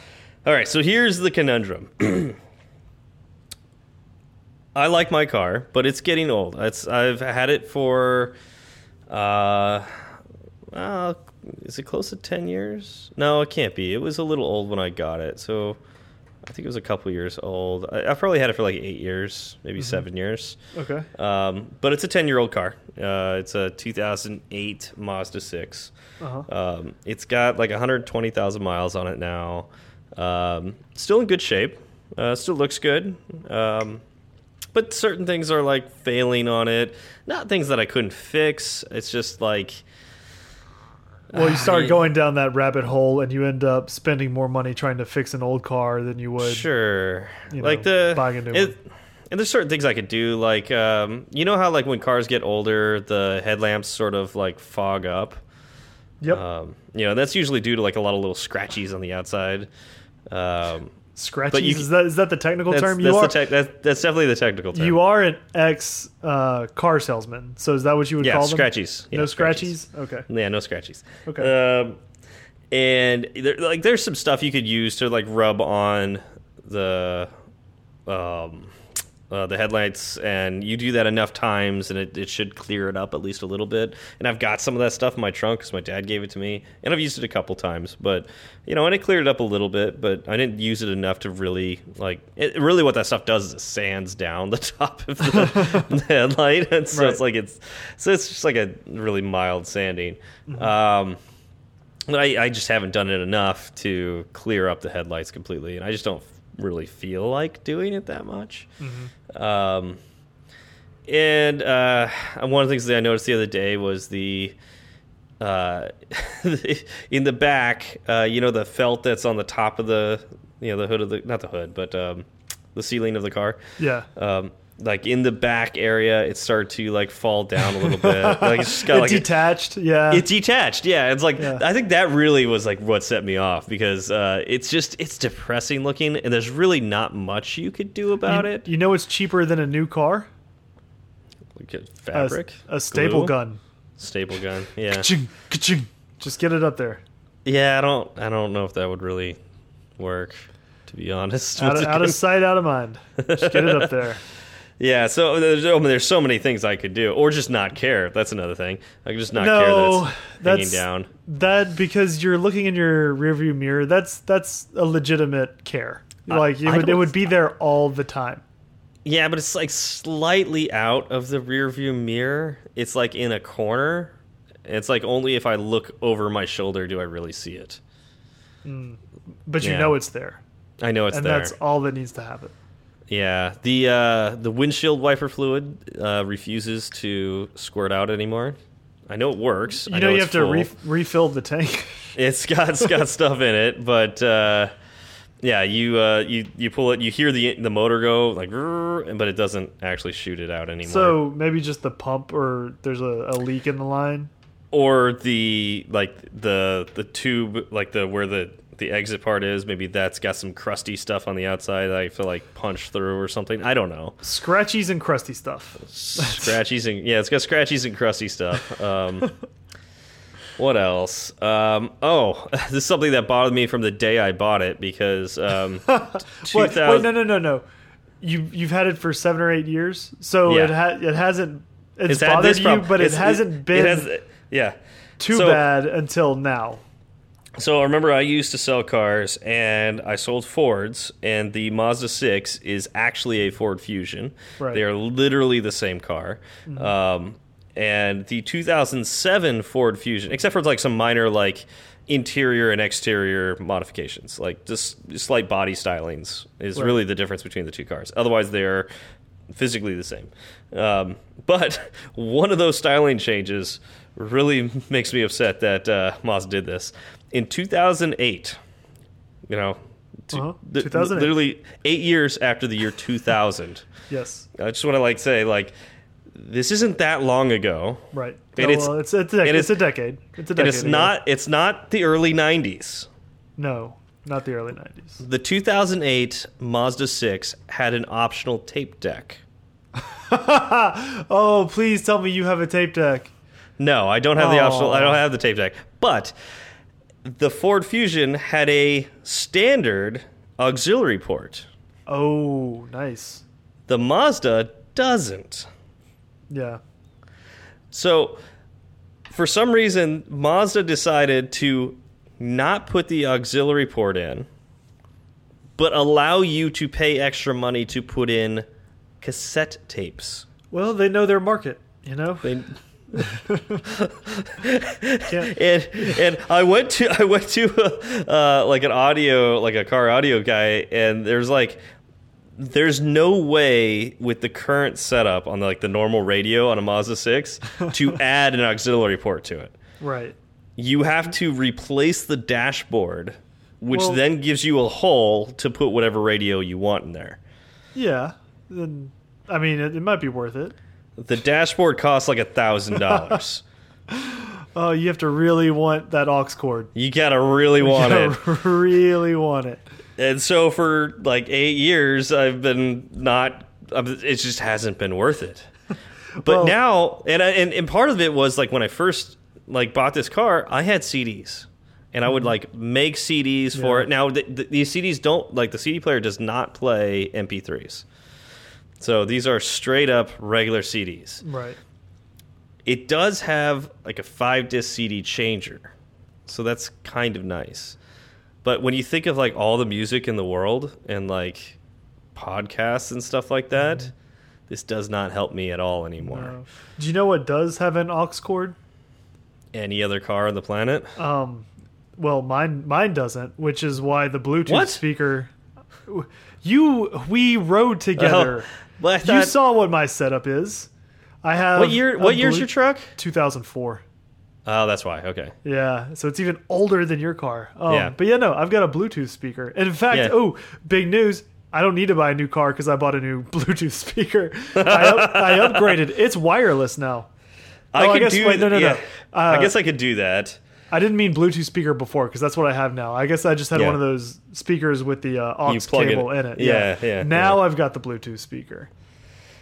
all right. So here's the conundrum. I like my car, but it's getting old. It's I've had it for, uh, uh, is it close to ten years? No, it can't be. It was a little old when I got it, so I think it was a couple years old. I, I've probably had it for like eight years, maybe seven years. Okay. Um, but it's a 10 year old car. Uh, it's a 2008 Mazda 6. Uh-huh. Um, it's got like 120,000 miles on it now. Um, still in good shape. Uh, still looks good. Um, but certain things are like failing on it. Not things that I couldn't fix. It's just like. Well, you start I- going down that rabbit hole, and you end up spending more money trying to fix an old car than you would. Sure. you like know, the buying a new it- one. And there's certain things I could do, like um, you know how like when cars get older, the headlamps sort of like fog up. Yep. Um, you know, that's usually due to like a lot of little scratchies on the outside. Um, Scratchies. you- is that is that the technical that's, term? You that's, are the tech that, that's definitely the technical term. you are an ex uh, car salesman. So is that what you would yeah, call them? scratchies. No scratchies. Okay. Yeah, no scratchies. Okay. Um, and there, like, there's some stuff you could use to like rub on the um, uh, the headlights, and you do that enough times, and it, it should clear it up at least a little bit. And I've got some of that stuff in my trunk because my dad gave it to me, and I've used it a couple times. But you know, and it cleared it up a little bit, but I didn't use it enough to really like. It, really, what that stuff does is it sands down the top of the, the headlight, and so Right. it's like it's so it's just like a really mild sanding. Um, but I, I just haven't done it enough to clear up the headlights completely, and I just don't really feel like doing it that much. Um, and uh, one of the things that I noticed the other day was the uh, in the back, uh, you know, the felt that's on the top of the you know the hood of the not the hood, but um, the ceiling of the car. Yeah. Um, like in the back area, it started to like fall down a little bit. like it's just got It like a- detached. yeah. it detached yeah it's like Yeah. i think that really was like what set me off because uh, it's just it's depressing looking and there's really not much you could do about you, it You know, it's cheaper than a new car. Like a A- fabric A, staple glue, gun. staple gun yeah Ka-ching, ka-ching. Just get it up there. yeah i don't i don't know if that would really work to be honest Out out of sight, out of mind. Just get it up there. Yeah so there's, I mean, there's so many things i could do or just not care that's another thing i could just not care that no, it's hanging that's down that because you're looking in your rearview mirror. That's that's a legitimate care. Like it I would, it would be there all the time. Yeah, but it's like slightly out of the rearview mirror. It's like in a corner. It's like only if I look over my shoulder do I really see it. Mm. But you Yeah. know it's there, I know it's there. and there. that's all that needs to happen. Yeah, the uh, the windshield wiper fluid uh, refuses to squirt out anymore. I know it works. You I know, you have to re refill the tank. It's got it's got stuff in it, but uh, yeah, you uh, you you pull it. You hear the the motor go like, but it doesn't actually shoot it out anymore. so maybe just the pump, or there's a, a leak in the line. or the like the the tube like the where the the exit part is maybe that's got some crusty stuff on the outside that I feel like punch through or something. I don't know. Scratchies and crusty stuff. Scratchies and yeah, it's got scratchies and crusty stuff. Um, what else? Um, oh, this is something that bothered me from the day I bought it because um, Wait, 2000 wait, no, no, no, no. You you've had it for seven or eight years, so Yeah. it ha it hasn't. It's, it's bothered you, but it hasn't been It has, yeah. too So- bad until now. So I remember I used to sell cars and I sold Fords and the Mazda 6 is actually a Ford Fusion. Right. They are literally the same car. Um, and the 2007 Ford Fusion, except for like some minor like interior and exterior modifications, like just slight body stylings is Right. really the difference between the two cars. Otherwise they're physically the same. Um, but one of those styling changes really makes me upset that uh, Mazda did this. In 2008, you know, uh-huh. the- 2008. literally eight years after the year 2000. Yes. I just want to like say like this isn't that long ago, Right. And Oh, it's- well, it's it's a, and it's it's- a decade. It's a decade. and it's ago. not it's not the early 90s. No, not the early nineties. The 2008 Mazda 6 had an optional tape deck. oh, please tell me you have a tape deck. No, I don't have the optional. I don't have the tape deck. But the Ford Fusion had a standard auxiliary port. Oh, nice. The Mazda doesn't. Yeah. So, for some reason, Mazda decided to not put the auxiliary port in, but allow you to pay extra money to put in cassette tapes. Well, they know their market. You know. They, and and I went to I went to uh, like an audio like a car audio guy, and there's like there's no way with the current setup on like the normal radio on a Mazda six to add an auxiliary port to it. right. You have to replace the dashboard, which Well- then gives you a hole to put whatever radio you want in there. Yeah. Then, I mean, it, it might be worth it. The dashboard costs like a thousand dollars. Oh, you have to really want that aux cord. You gotta really want You it. gotta really want it. And so for like eight years, I've been not. It just hasn't been worth it. But Well- now, and, I, and and part of it was like when I first like bought this car, I had CDs, and I would like make CDs for Mm-hmm. Yeah. it. Now th th these CDs don't like the CD player does not play MP3s, so these are straight up regular CDs. Right. It does have like a five disc CD changer, so that's kind of nice. But when you think of like all the music in the world and like podcasts and stuff like that, this does not help me at all anymore. No. Do you know what does have an aux cord? Any other car on the planet? Um, well, mine mine doesn't, which is why the Bluetooth What? speaker. You we rode together. But I you saw what my setup is. I have what year? What year's your truck? 2004. Oh, that's why. Okay. Yeah, so it's even older than your car. Um, Yeah. But yeah, no, I've got a Bluetooth speaker. And in fact, Yeah. oh, big news. I don't need to buy a new car because I bought a new Bluetooth speaker. I, up, I upgraded. It's wireless now. I Oh, I could guess- do. wait, no, no, no. yeah. I Uh, guess I could do that. I didn't mean Bluetooth speaker before because that's what I have now. I guess I just had Yeah. one of those speakers with the uh, aux plug it- cable in it. yeah, yeah, Now yeah. I've got the Bluetooth speaker,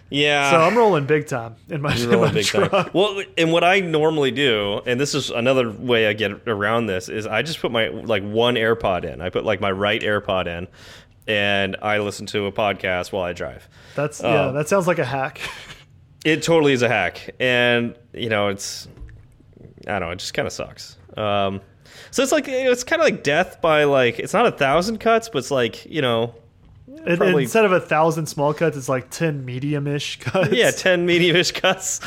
Yeah. so I'm rolling big time in my, in my big truck. time. Well, and what I normally do, and this is another way I get around this, is I just put my like one AirPod in. I put like my right AirPod in, and I listen to a podcast while I drive. That's yeah. Oh. That sounds like a hack. It totally is a hack, and you know it's I don't know, it just kind of sucks. Um, so it's like it's kind of like death by like it's not a thousand cuts, but it's like you know Probably- Instead of a thousand small cuts, it's like ten medium-ish cuts. yeah ten medium-ish cuts.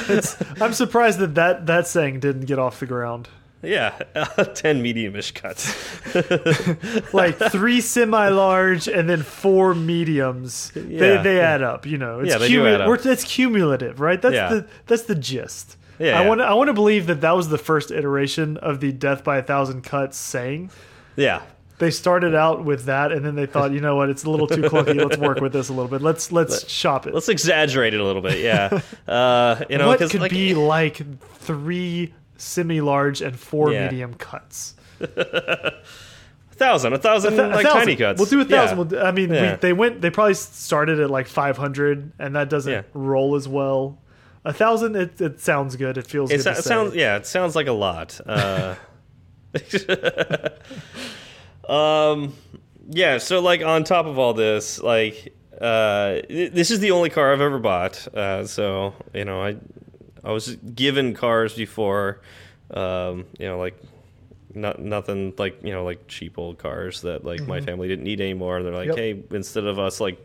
I'm surprised that, that that saying didn't get off the ground. yeah, ten medium-ish cuts. Like three semi-large and then four mediums. Yeah. they they add up. You know, it's Yeah, they do add up. we're- It's cumulative, right? That's Yeah. the that's the gist. Yeah, I yeah. want I want to believe that that was the first iteration of the death by a thousand cuts saying. Yeah, They started out with that, and then they thought, you know what, it's a little too clunky. Let's work with this a little bit. Let's let's shop it. let's exaggerate it a little bit. Yeah, uh, you know, what could like, be like three semi-large and four Yeah. medium cuts? a thousand, a thousand, A like thousand. tiny cuts. We'll do a thousand. Yeah. We'll do- I mean, Yeah. we, they went. They probably started at like five hundred, and that doesn't Yeah. roll as well. A thousand, it, it sounds good. It feels It, good. so- it sounds yeah, it sounds like a lot. Uh, um, yeah. So like on top of all this, like uh, this is the only car I've ever bought. Uh, so you know, I I was given cars before. Um, you know, like not nothing like you know like cheap old cars that like my family didn't need anymore. They're like, Yep. hey, instead of us like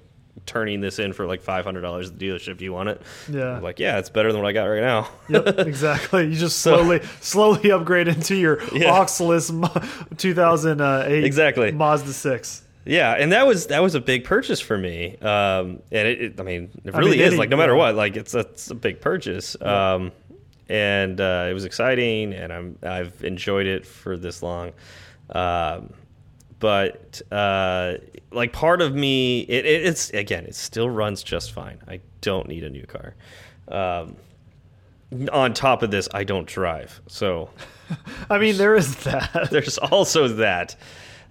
turning this in for like five hundred dollars at the dealership, do you want it? Yeah. I'm like, yeah, it's better than what I got right now. Yep, exactly. You just slowly, slowly upgrade into your Yeah. Oxless Mo- 2008 Exactly. Mazda 6. Yeah, and that was that was a big purchase for me. Um, and it, it, I mean, it I really mean, is. any- like no matter yeah. what, like it's a, it's a big purchase. Um, and uh, it was exciting, and I'm I've enjoyed it for this long. Um, but uh, like part of me, it, it, it's again, it still runs just fine. I don't need a new car. Um, on top of this, I don't drive, so I mean, there is that. there's also that.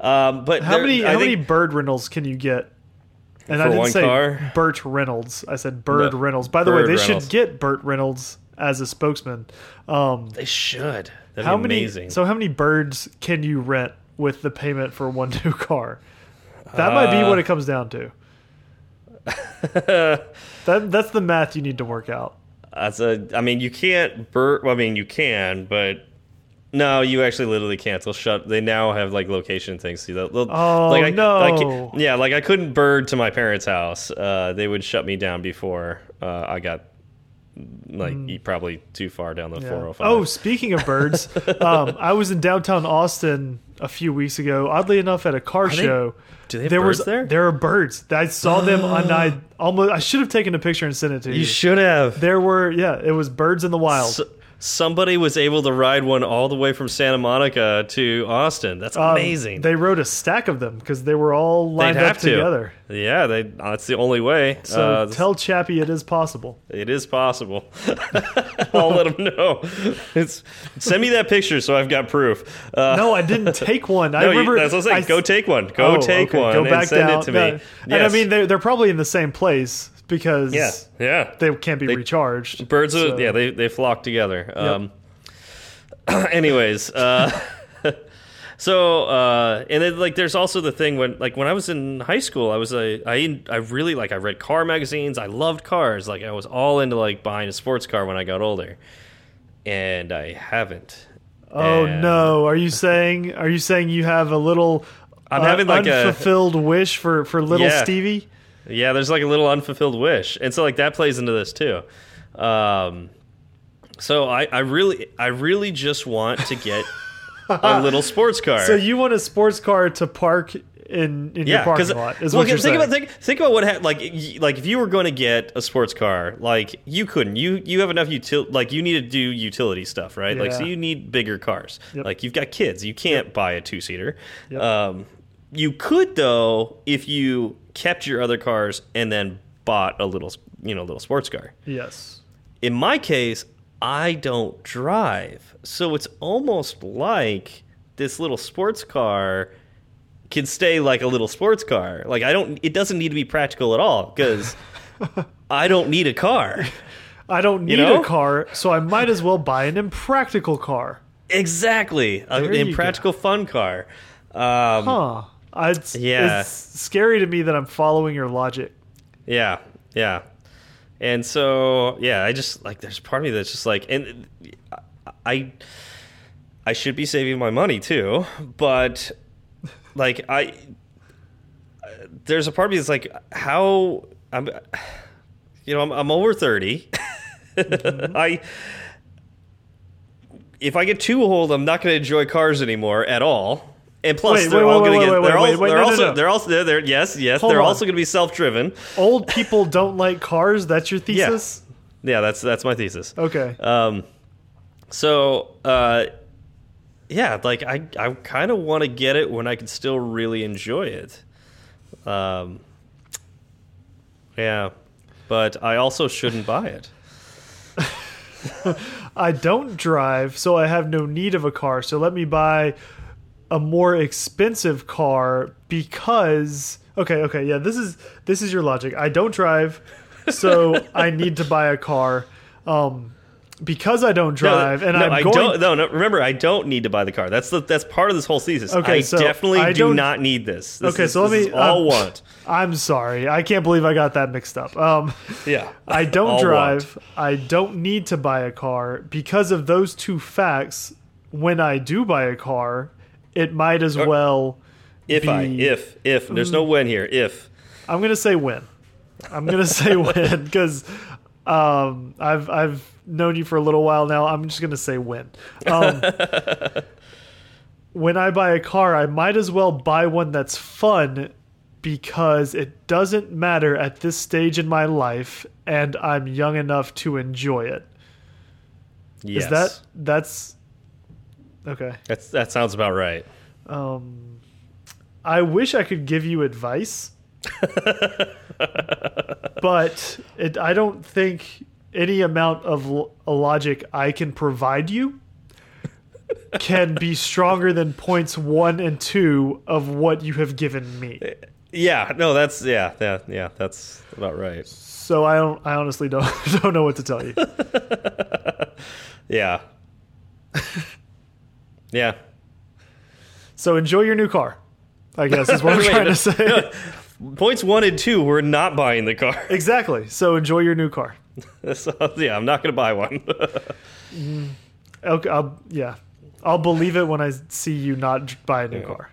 Um, but How there- many I how many Bird Reynolds can you get? And I didn't say car? Burt Reynolds. I said Bird No, Reynolds. By the way, they Reynolds. should get Burt Reynolds as a spokesman. Um, They should. That'd how be many? amazing. So how many birds can you rent with the payment for one new car? That might be Uh, what it comes down to. that that's the math you need to work out. That's a. I mean, you can't. Bird. Well, I mean, you can, but no, you actually literally can't. They'll shut. They now have like location things. See, they'll, they'll, Oh, like, I, no. Like, yeah, like I couldn't bird to my parents' house. Uh, they would shut me down before uh, I got like probably too far down the. Yeah. 405. Oh, speaking of birds, um, I was in downtown Austin a few weeks ago. Oddly enough, at a car they- show. do they have there birds was there? there are birds. I saw them, and I almost I should have taken a picture and sent it to you. you should have. There were yeah, it was birds in the wild. S- somebody was able to ride one all the way from Santa Monica to Austin. That's Um, amazing. They rode a stack of them because they were all lined up to. together. Yeah, they. That's the only way. So Uh, tell Chappie it is possible. It is possible. I'll let him know. It's send me that picture so I've got proof. Uh, No, I didn't take one. I no, you- remember. that's I'm saying. I- Go take one. Go Oh, take okay. one Go back and send down. it to No. me. And I mean, they're, they're probably in the same place because yeah, yeah. they can't be They- recharged. Birds, So- are, yeah, they they flock together. Um, anyways, uh, so uh, and then like there's also the thing when like when I was in high school, I was a I I really like I read car magazines. I loved cars. Like I was all into like buying a sports car when I got older, and I haven't. Oh And- no! Are you saying? Are you saying you have a little? I'm having, like, a- unfulfilled wish for for little Yeah. Stevie. Yeah, there's like a little unfulfilled wish, and so like that plays into this too. Um, so I, I really, I really just want to get a little sports car. So you want a sports car to park in in your yeah, parking lot? Is well, what you're think saying? about think, think about what ha- like like if you were going to get a sports car, like you couldn't. You you have enough util like you need to do utility stuff, right? Like so you need bigger cars. Yep. Like you've got kids, you can't buy a two seater. Yep. Um, you could though if you kept your other cars and then bought a little you know little sports car. yes. In my case, I don't drive. So it's almost like this little sports car can stay like a little sports car. Like I don't it doesn't need to be practical at all cuz I don't need a car. I don't need know? a car, so I might as well buy an impractical car. Exactly. An There you impractical fun car. Um, Huh? It's, Yeah. it's scary to me that I'm following your logic. Yeah, yeah. And so, yeah, I just like there's part of me that's just like, and I, I should be saving my money too, but like I, there's a part of me that's like, how I'm, you know, I'm, I'm over 30 mm-hmm. I. If I get too old, I'm not going to enjoy cars anymore at all. And plus, Wait, they're wait, all going to get. wait, They're, wait, all, wait, they're no, no, also. no. They're also. They're, yes, yes. Hold they're on. also going to be self-driven. Old people don't like cars. That's your Yeah. thesis. Yeah, that's that's my thesis. Okay. Um, so uh, yeah, like I I kind of want to get it when I can still really enjoy it. Um, yeah, but I also shouldn't buy it. I don't drive, so I have no need of a car. So let me buy a more expensive car because okay, okay, yeah, this is this is your logic. I don't drive, so I need to buy a car. Um because I don't drive and no, I'm I going don't. No, no. Remember, I don't need to buy the car. That's the that's part of this whole thesis. Okay, I so definitely I do not need this. This Okay, is- so let me all um, want. I'm sorry. I can't believe I got that mixed up. Um Yeah, I don't drive. I don't need to buy a car because of those two facts. When I do buy a car, it might as well. If I if if there's no when here. If I'm gonna say when. I'm gonna say when because um, I've I've known you for a little while now. I'm just gonna say when. Um, when I buy a car, I might as well buy one that's fun because it doesn't matter at this stage in my life, and I'm young enough to enjoy it. yes, Is that that's okay? that's that sounds about right. Um, I wish I could give you advice, but it, I don't think any amount of logic I can provide you can be stronger than points one and two of what you have given me. Yeah, no, that's yeah, yeah, yeah, that's about right. So I don't. I honestly don't don't know what to tell you. Yeah. Yeah. So enjoy your new car. I guess is what I'm Wait, trying to say. no. Points one and two, we're not buying the car. Exactly. So enjoy your new car. so, yeah, I'm not going to buy one. Mm. Okay. I'll, yeah. I'll believe it when I see you not buy a new car.